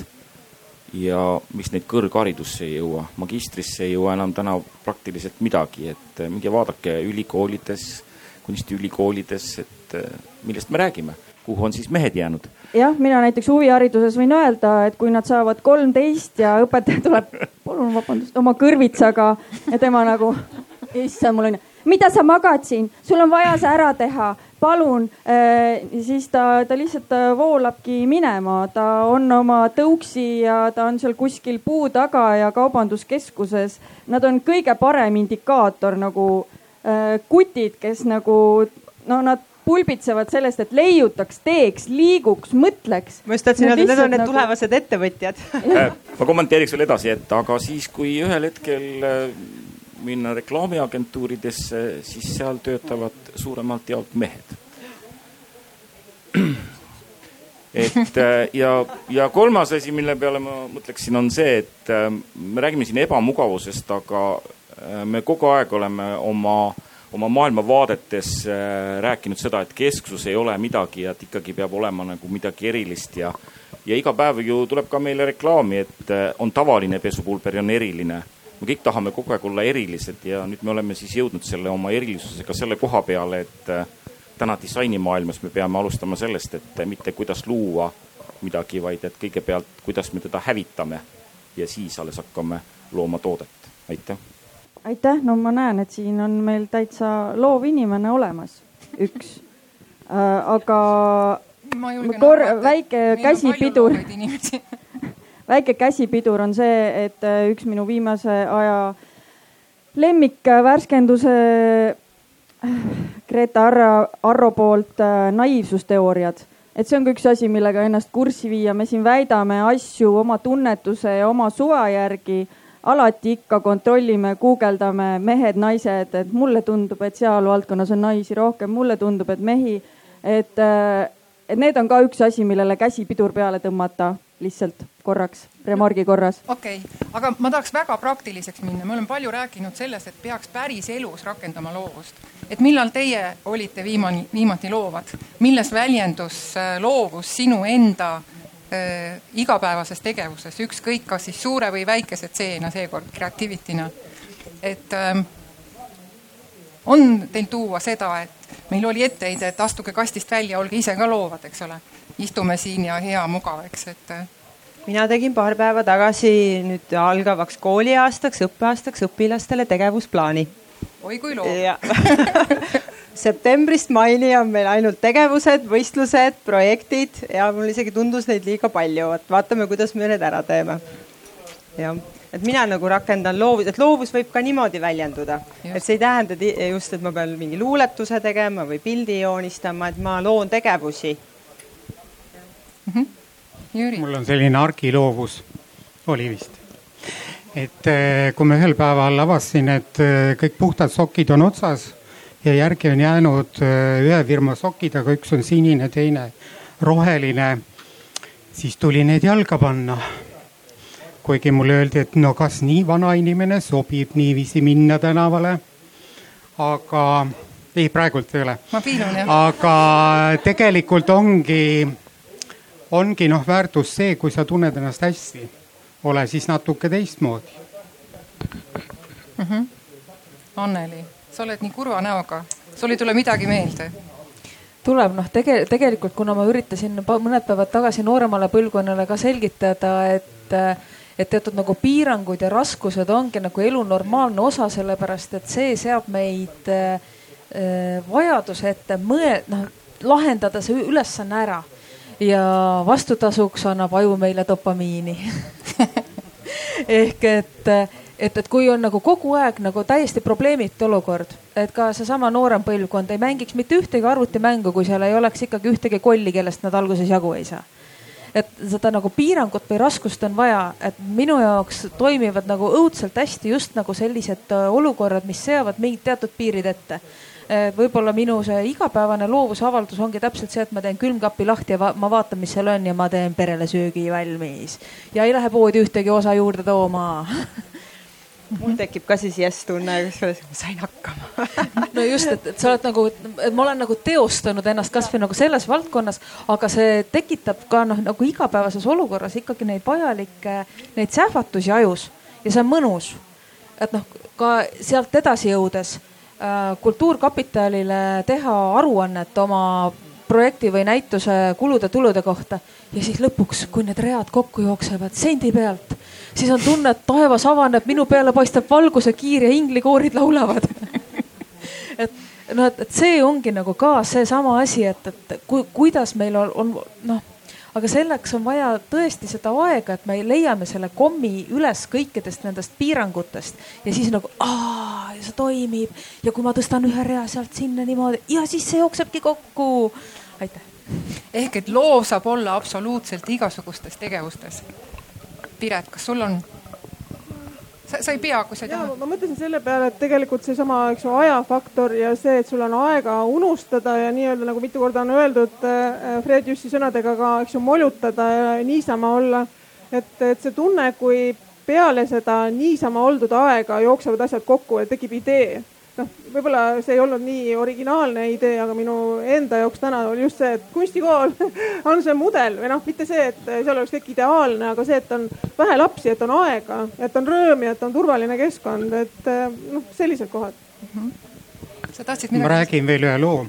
ja miks neid kõrgharidusse ei jõua, magistrisse ei jõua enam täna praktiliselt midagi, et minge vaadake ülikoolides kunstiülikoolides, et äh, millest me räägime, kuhu on siis mehed jäänud? jah, mina näiteks huvihariduses võin öelda, et kui nad saavad kolmteist ja õpetaja tuleb, palun vabandust, oma kõrvitsaga ja tema nagu, issand, mul on, mida sa magad siin, sul on vaja see ära teha, palun äh,. siis ta, ta lihtsalt äh, voolabki minema, ta on oma tõuksi ja ta on seal kuskil puu taga ja kaubanduskeskuses. Nad on kõige parem indikaator nagu kutid, kes nagu no nad pulbitsevad sellest, et leiutaks, teeks, liiguks, mõtleks. ma just tahtsin öelda, need on need nagu... tulevased ettevõtjad äh, ma kommenteeriks veel edasi, et aga siis, kui ühel hetkel äh, minna reklaamiagentuuridesse, siis seal töötavad suuremalt jaolt mehed. et ja, ja kolmas asi, mille peale ma mõtleksin, on see, et me räägime siin ebamugavusest, aga Äh, me kogu aeg oleme oma, oma maailmavaadetes äh, rääkinud seda, et kesksus ei ole midagi ja et ikkagi peab olema nagu midagi erilist ja, ja iga päev ju tuleb ka meile reklaami, et äh, on tavaline pesupulber ja on eriline. me kõik tahame kogu aeg olla erilised ja nüüd me oleme siis jõudnud selle oma erilisusega selle koha peale, et täna disainimaailmas me peame alustama sellest, et mitte kuidas luua midagi, vaid et kõigepealt, kuidas me teda hävitame ja siis alles hakkame looma toodet. aitäh aitäh, no ma näen, et siin on meil täitsa loov inimene olemas, üks äh,. aga kor-, väike käsipidur väike käsipidur on see, et äh, üks minu viimase aja lemmikvärskenduse Greta Arro, Arro poolt naiivsusteooriad et see on ka üks asi, millega ennast kurssi viia, me siin väidame asju oma tunnetuse ja oma suva järgi. Alati ikka kontrollime, guugeldame mehed, naised, et mulle tundub, et seal valdkonnas on naisi rohkem, mulle tundub, et mehi. et, et need on ka üks asi, millele käsipidur peale tõmmata lihtsalt korraks, remargi korras. okei okay., aga ma tahaks väga praktiliseks minna, me oleme palju rääkinud sellest, et peaks päris elus rakendama loovust. et millal teie olite viimani, viimati loovad, milles väljendus äh, loovus sinu enda äh, igapäevases tegevuses, ükskõik, kas siis suure või väikese C-na seekord, creativity'na. et ähm, on teil tuua seda, et meil oli etteheide, et astuge kastist välja, olge ise ka loovad, eks ole istume siin ja hea mugav, eks, et. Äh, mina tegin paar päeva tagasi nüüd algavaks kooliaastaks, õppeaastaks õpilastele tegevusplaani. oi kui loov septembrist maini on meil ainult tegevused, võistlused, projektid ja mul isegi tundus neid liiga palju, et vaatame, kuidas me need ära teeme. jah, et mina nagu rakendan loovus, et loovus võib ka niimoodi väljenduda, et see ei tähenda just, et ma pean mingi luuletuse tegema või pildi joonistama, et ma loon tegevusi mm. -hmm. Jüri. mul on selline argiloovus, oli vist. et eh, kui ma ühel päeval avastasin, et eh, kõik puhtad sokid on otsas ja järgi on jäänud eh, ühe firma sokid, aga üks on sinine, teine roheline, siis tuli need jalga panna kuigi mulle öeldi, et no kas nii vana inimene sobib niiviisi minna tänavale. aga ei, praegult ei ole. aga tegelikult ongi ongi noh, väärtus see, kui sa tunned ennast hästi, ole siis natuke teistmoodi mm. -hmm. Anneli, sa oled nii kurva näoga, sul ei tule midagi meelde? tuleb noh, tege-, tegelikult kuna ma üritasin mõned päevad tagasi nooremale põlvkonnale ka selgitada, et, et teatud nagu piirangud ja raskused ongi nagu elu normaalne osa, sellepärast et see seab meid äh, vajaduse ette mõe-, noh lahendada see ülesanne ära. Ja vastutasuks annab aju meile dopamiini. Ehk et, et, et kui on nagu kogu aeg nagu täiesti probleemitu olukord, et ka seesama noorem põlvkond ei mängiks mitte ühtegi arvutimängu, kui seal ei oleks ikkagi ühtegi kolli, kellest nad alguses jagu ei saa. Et seda nagu piirangut või raskust on vaja, et minu jaoks toimivad nagu õudselt hästi just nagu sellised äh, olukorrad, mis seavad mingid teatud piirid ette. Eh, võib-olla minu see igapäevane loovusavaldus ongi täpselt see, et ma teen külmkapi lahti ja va ma vaatan, mis seal on ja ma teen perele söögi valmis. Ja ei lähe poodi ühtegi osa juurde tooma mul tekib ka siis jess tunne, kusjuures ma sain hakkama no just, et, et sa oled nagu, et ma olen nagu teostanud ennast kasvõi nagu selles valdkonnas, aga see tekitab ka noh, nagu igapäevases olukorras ikkagi neid vajalikke, neid sähvatusi ajus ja see on mõnus. et noh, ka sealt edasi jõudes Äh, kultuurkapitalile teha aruannet oma projekti või näituse kulude-tulude kohta. Ja siis lõpuks, kui need read kokku jooksevad sendi pealt, siis on tunne, et taevas avaneb, minu peale paistab valguse kiir ja inglikoorid laulavad. Et noh, et, see ongi nagu ka seesama asi, et, et ku, kuidas meil on, on noh aga selleks on vaja tõesti seda aega, et me leiame selle kommi üles kõikidest nendest piirangutest ja siis nagu aa, see toimib ja kui ma tõstan ühe rea sealt sinna niimoodi ja siis see jooksebki kokku. aitäh. ehk et loov saab olla absoluutselt igasugustes tegevustes. Piret, kas sul on sa, sa ei pea, kui sa ei taha. ma mõtlesin selle peale, et tegelikult seesama, eks ju, ajafaktor ja see, et sul on aega unustada ja nii-öelda nagu mitu korda on öeldud äh, Fred Jüssi sõnadega ka, eks ju, molutada ja niisama olla. et, et see tunne, kui peale seda niisama oldud aega jooksevad asjad kokku ja tekib idee noh, võib-olla see ei olnud nii originaalne idee, aga minu enda jaoks täna oli just see, et kunstikool on see mudel või noh, mitte see, et seal oleks kõik ideaalne, aga see, et on vähe lapsi, et on aega, et on rõõm ja et on turvaline keskkond, et noh, sellised kohad mm. -hmm sa tahtsid midagi? ma räägin veel ühe loo,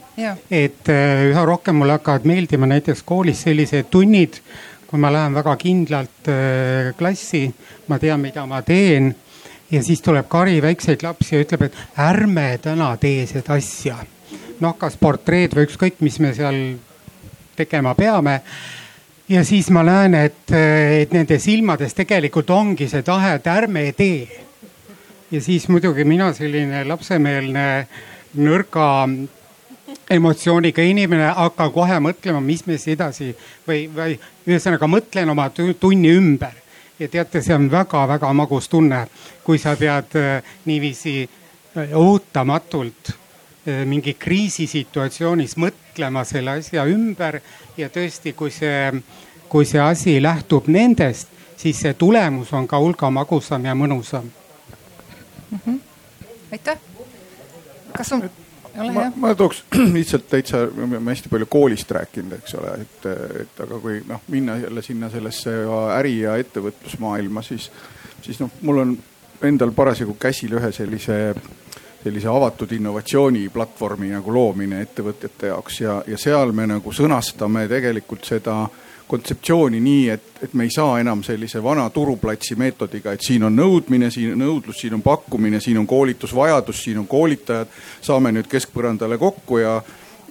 et äh, üha rohkem mulle hakkavad meeldima näiteks koolis sellised tunnid, kui ma lähen väga kindlalt äh, klassi, ma tean, mida ma teen ja siis tuleb kari väikseid lapsi ja ütleb, et ärme täna tee seda asja. noh, kas portreed või ükskõik, mis me seal tegema peame. ja siis ma näen, et, et nende silmades tegelikult ongi see tahe, et ärme tee. ja siis muidugi mina selline lapsemeelne nõrga emotsiooniga inimene hakkan kohe mõtlema, mis me siis edasi või, või ühesõnaga mõtlen oma tunni ümber. Ja teate, see on väga-väga magus tunne, kui sa pead äh, niiviisi äh, ootamatult äh, mingi kriisisituatsioonis mõtlema selle asja ümber ja tõesti, kui see, kui see asi lähtub nendest, siis see tulemus on ka hulga magusam ja mõnusam mm. -hmm. aitäh. kas on? Ma, ma tooks lihtsalt täitsa, me oleme hästi palju koolist rääkinud, eks ole, et, et aga kui noh, minna jälle sinna sellesse äri ja ettevõtlusmaailma, siis, siis noh, mul on endal parasjagu käsil ühe sellise, sellise avatud innovatsiooniplatvormi nagu loomine ettevõtjate jaoks ja, ja seal me nagu sõnastame tegelikult seda kontseptsiooni nii, et, et me ei saa enam sellise vana turuplatsi meetodiga, et siin on nõudmine, siin on nõudlus, siin on pakkumine, siin on koolitusvajadus, siin on koolitajad. saame nüüd keskpõrandale kokku ja,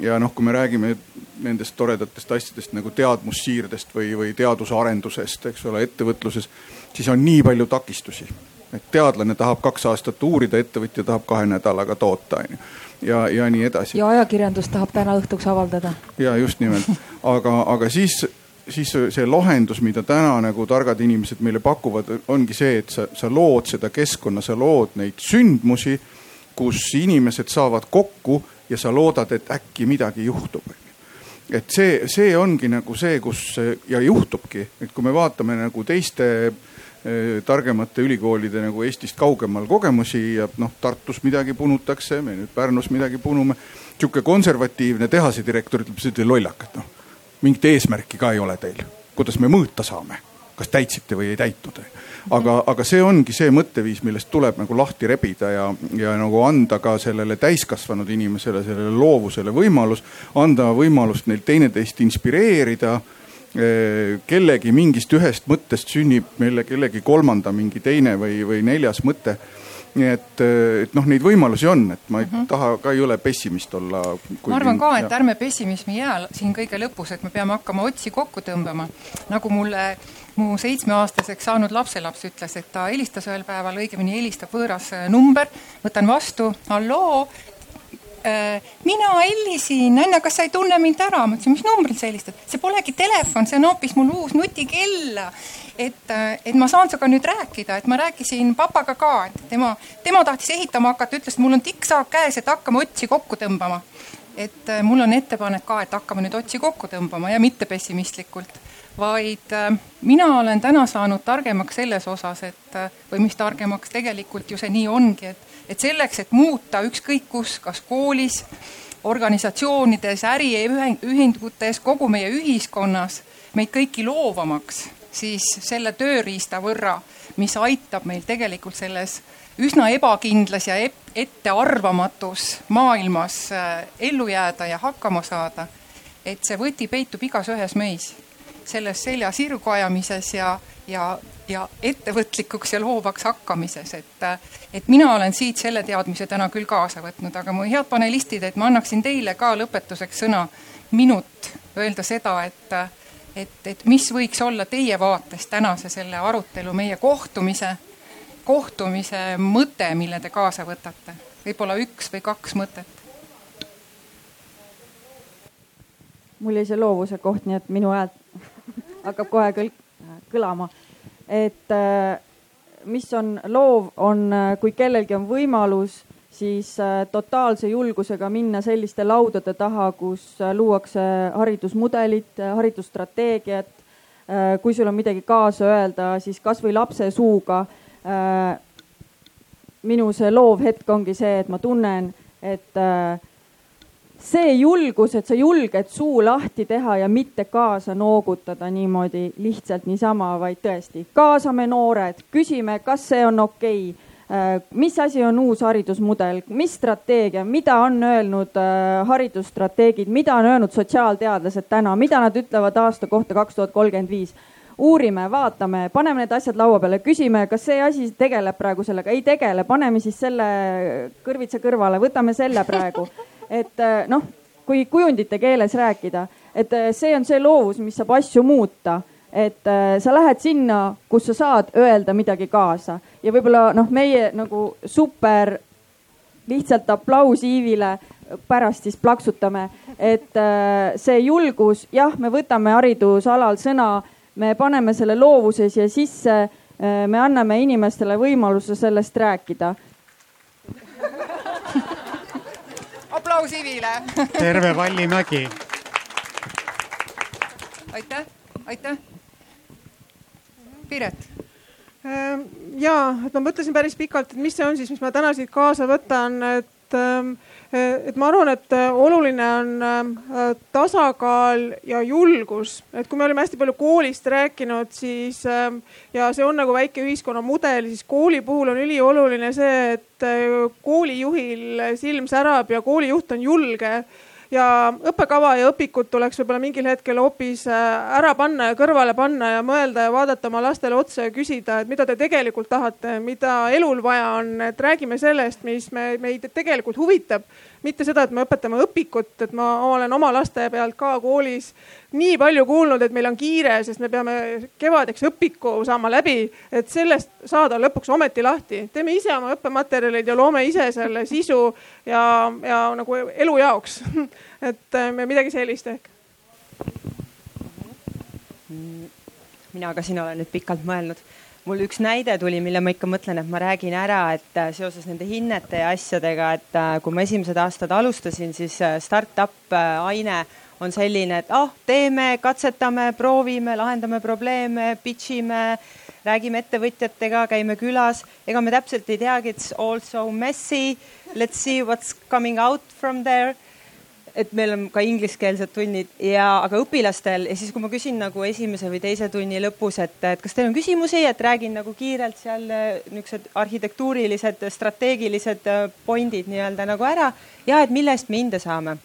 ja noh, kui me räägime nendest toredatest asjadest nagu teadmussiirdest või, või teadusarendusest, eks ole, ettevõtluses, siis on nii palju takistusi. et teadlane tahab kaks aastat uurida, ettevõtja tahab kahe nädalaga toota, onju ja, ja nii edasi. ja ajakirjandus tahab täna õhtuks avaldada. ja just nimelt, aga, aga siis siis see lahendus, mida täna nagu targad inimesed meile pakuvad, ongi see, et sa, sa lood seda keskkonna, sa lood neid sündmusi, kus inimesed saavad kokku ja sa loodad, et äkki midagi juhtub. et see, see ongi nagu see, kus ja juhtubki, et kui me vaatame nagu teiste eh, targemate ülikoolide nagu Eestist kaugemal kogemusi ja noh, Tartus midagi punutakse, me nüüd Pärnus midagi punume. sihuke konservatiivne tehase direktor ütleb, see on lollakad noh mingit eesmärki ka ei ole teil, kuidas me mõõta saame, kas täitsite või ei täitnud. aga, aga see ongi see mõtteviis, millest tuleb nagu lahti rebida ja, ja nagu anda ka sellele täiskasvanud inimesele, sellele loovusele võimalus, anda võimalust neil teineteist inspireerida eh, kellegi mingist ühest mõttest sünnib meile kellegi kolmanda mingi teine või, või neljas mõte nii et, et noh, neid võimalusi on, et ma ei mm -hmm. taha ka ei ole pessimist olla. ma arvan ka, et ärme pessimismi jää siin kõige lõpus, et me peame hakkama otsi kokku tõmbama. nagu mulle mu seitsmeaastaseks saanud lapselaps ütles, et ta helistas ühel päeval, õigemini helistab võõras number, võtan vastu, halloo, mina helisin, Anna, kas sa ei tunne mind ära? ma ütlesin, mis numbril sa helistad? see polegi telefon, see on hoopis mul uus nutikell. et, äh, et ma saan sinuga nüüd rääkida, et ma rääkisin papaga ka, et tema, tema tahtis ehitama hakata, ütles, et mul on tikksaag käes, et hakkame otsi kokku tõmbama. et äh, mul on ettepanek ka, et hakkame nüüd otsi kokku tõmbama ja mitte pessimistlikult vaid mina olen täna saanud targemaks selles osas, et või mis targemaks tegelikult ju see nii ongi, et et selleks, et muuta ükskõik kus, kas koolis, organisatsioonides, äriühingutes, kogu meie ühiskonnas meid kõiki loovamaks, siis selle tööriista võrra, mis aitab meil tegelikult selles üsna ebakindlas ja ettearvamatus maailmas äh, ellu jääda ja hakkama saada, et see võti peitub igas ühes meis, selles selja sirgu ajamises ja, ja ja ettevõtlikuks ja loovaks hakkamises, et, et mina olen siit selle teadmise täna küll kaasa võtnud, aga mu head panelistid, et ma annaksin teile ka lõpetuseks sõna minut öelda seda, et, et, et mis võiks olla teie vaates tänase selle arutelu, meie kohtumise, kohtumise mõte, mille te kaasa võtate, võib-olla üks või kaks mõtet. Mul jäi see loovuse koht, nii et minu hääl hakkab kohe kõl-, kõlama et äh, mis on loov, on, äh, kui kellelgi on võimalus, siis äh, totaalse julgusega minna selliste laudade taha, kus luuakse haridusmudelit, haridusstrateegiat. kui sul on midagi kaasa öelda, siis kasvõi lapse suuga. minu see loov hetk ongi see, et ma tunnen, et see julgus, et sa julged suu lahti teha ja mitte kaasa noogutada niimoodi lihtsalt niisama, vaid tõesti kaasame noored, küsime, kas see on okei. Okay mis asi on uus haridusmudel, mis strateegia, mida on öelnud äh, haridusstrateegid, mida on öelnud sotsiaalteadlased täna, mida nad ütlevad aasta kohta kaks tuhat kolmkümmend viis? uurime, vaatame, paneme need asjad laua peale, küsime, kas see asi tegeleb praegu sellega, ei tegele, paneme siis selle kõrvitsa kõrvale, võtame selle praegu et äh, noh, kui kujundite keeles rääkida, et äh, see on see loovus, mis saab asju muuta et äh, sa lähed sinna, kus sa saad öelda midagi kaasa ja võib-olla noh, meie nagu super lihtsalt aplaus Iivile, pärast siis plaksutame, et see julgus, jah, me võtame haridusalal sõna, me paneme selle loovuse siia sisse me anname inimestele võimaluse sellest rääkida. Aplaus Iivile terve Vallimägi. aitäh, aitäh. Piret. Ja, et ma mõtlesin päris pikalt, et mis see on siis, mis ma täna siit kaasa võtan, et, ehm, et ma arvan, et äh, oluline on ehm, tasakaal ja julgus, et kui me olime hästi palju koolist rääkinud, siis ja see on nagu väike ühiskonnamudel, siis kooli puhul on ülioluline see, et koolijuhil silm särab ja koolijuht on julge ja õppekava ja õpikud tuleks võib-olla mingil hetkel hoopis äh, ära panna ja kõrvale panna ja mõelda ja vaadata oma lastele otsa ja küsida, et mida te tegelikult tahate, mida elul vaja on, et räägime sellest, mis me, meid tegelikult huvitab mitte seda, et me õpetame õpikut, et ma olen oma laste pealt ka koolis nii palju kuulnud, et meil on kiire, sest me peame kevadeks õpiku saama läbi, et sellest saada lõpuks ometi lahti. teeme ise oma õppematerjalid ja loome ise selle sisu ja, ja nagu elu jaoks. et äh, midagi sellist ehk. mina ka siin olen nüüd pikalt mõelnud mul üks näide tuli, mille ma ikka mõtlen, et ma räägin ära, et äh, seoses nende hinnete ja asjadega, et äh, kui ma esimesed aastad alustasin, siis äh, startup aine on selline, et ah oh,, teeme, katsetame, proovime, lahendame probleeme, pitch ime, räägime ettevõtjatega, käime külas. ega me täpselt ei teagi, it's all so messy. Let's see what's coming out from there et meil on ka ingliskeelsed tunnid ja, aga õpilastel ja siis, kui ma küsin nagu esimese või teise tunni lõpus, et, et kas teil on küsimusi, et räägin nagu kiirelt seal äh, niisugused arhitektuurilised, strateegilised äh, point'id nii-öelda nagu ära. Ja et mille eest me hinde saame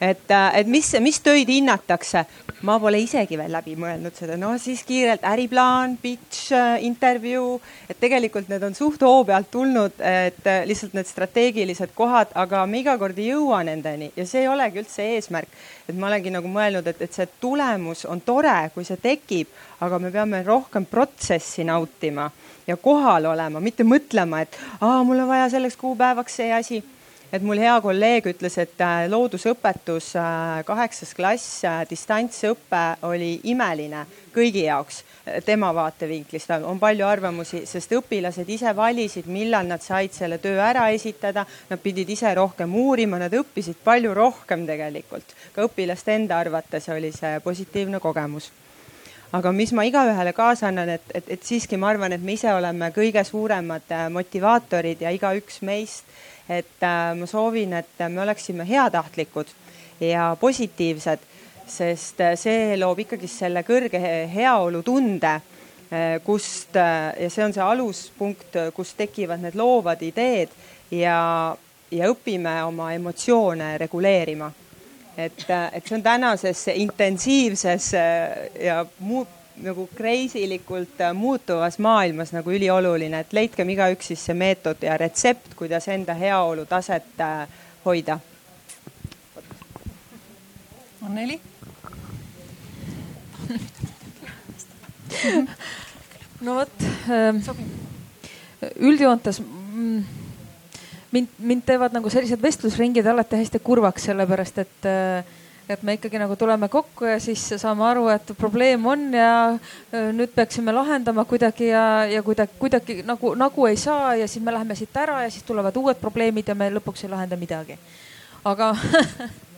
et, äh, et mis, mis töid hinnatakse, ma pole isegi veel läbi mõelnud seda, no siis kiirelt äriplaan, pitch, äh, intervjuu, et tegelikult need on suht hoo pealt tulnud, et äh, lihtsalt need strateegilised kohad, aga me iga kord ei jõua nendeni. Ja see ei olegi üldse eesmärk. et ma olengi nagu mõelnud, et, et see tulemus on tore, kui see tekib, aga me peame rohkem protsessi nautima ja kohal olema, mitte mõtlema, et aa, mul on vaja selleks kuupäevaks see asi et mul hea kolleeg ütles, et äh, loodusõpetus, äh, kaheksas klass, äh, distantsõpe oli imeline kõigi jaoks tema vaatevinklist on palju arvamusi, sest õpilased ise valisid, millal nad said selle töö ära esitada. Nad pidid ise rohkem uurima, nad õppisid palju rohkem tegelikult. ka õpilaste enda arvates oli see positiivne kogemus. aga mis ma igaühele kaasa annan, et, et, et siiski ma arvan, et me ise oleme kõige suuremad motivaatorid ja igaüks meist et äh, ma soovin, et me oleksime heatahtlikud ja positiivsed, sest äh, see loob ikkagi selle kõrge heaolutunde, äh, kust ja see on see aluspunkt, kust tekivad need loovad ideed ja, ja õpime oma emotsioone reguleerima. et, et see on tänases intensiivses ja muu nagu crazy likult äh, muutuvas maailmas nagu ülioluline, et leidkem igaüks siis see meetod ja retsept, kuidas enda heaolu taset äh, hoida. Anneli no vot, ähm, üldjoontes mm, mind, mind teevad nagu sellised vestlusringid alati hästi kurvaks, sellepärast et äh, et me ikkagi nagu tuleme kokku ja siis saame aru, et probleem on ja äh, nüüd peaksime lahendama kuidagi ja, ja kuidagi, kuidagi nagu, nagu ei saa ja siis me läheme siit ära ja siis tulevad uued probleemid ja me lõpuks ei lahenda midagi. aga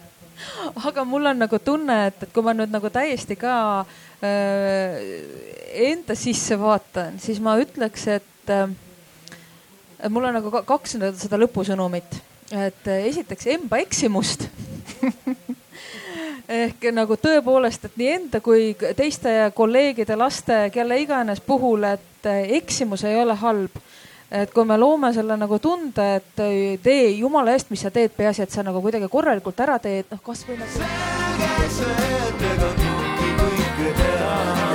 aga mul on nagu tunne, et, et kui ma nüüd nagu täiesti ka äh, enda sisse vaatan, siis ma ütleks, et äh, mul on nagu kaks seda lõpusõnumit, et esiteks emba eksimust ehk nagu tõepoolest, et nii enda kui teiste kolleegide, laste, kelle iganes puhul, et eksimus ei ole halb. et kui me loome selle nagu tunde, et tee jumala eest, mis sa teed, peaasi, et sa nagu kuidagi korralikult ära teed, noh kasvõi nagu. selge see, et ega kõike teha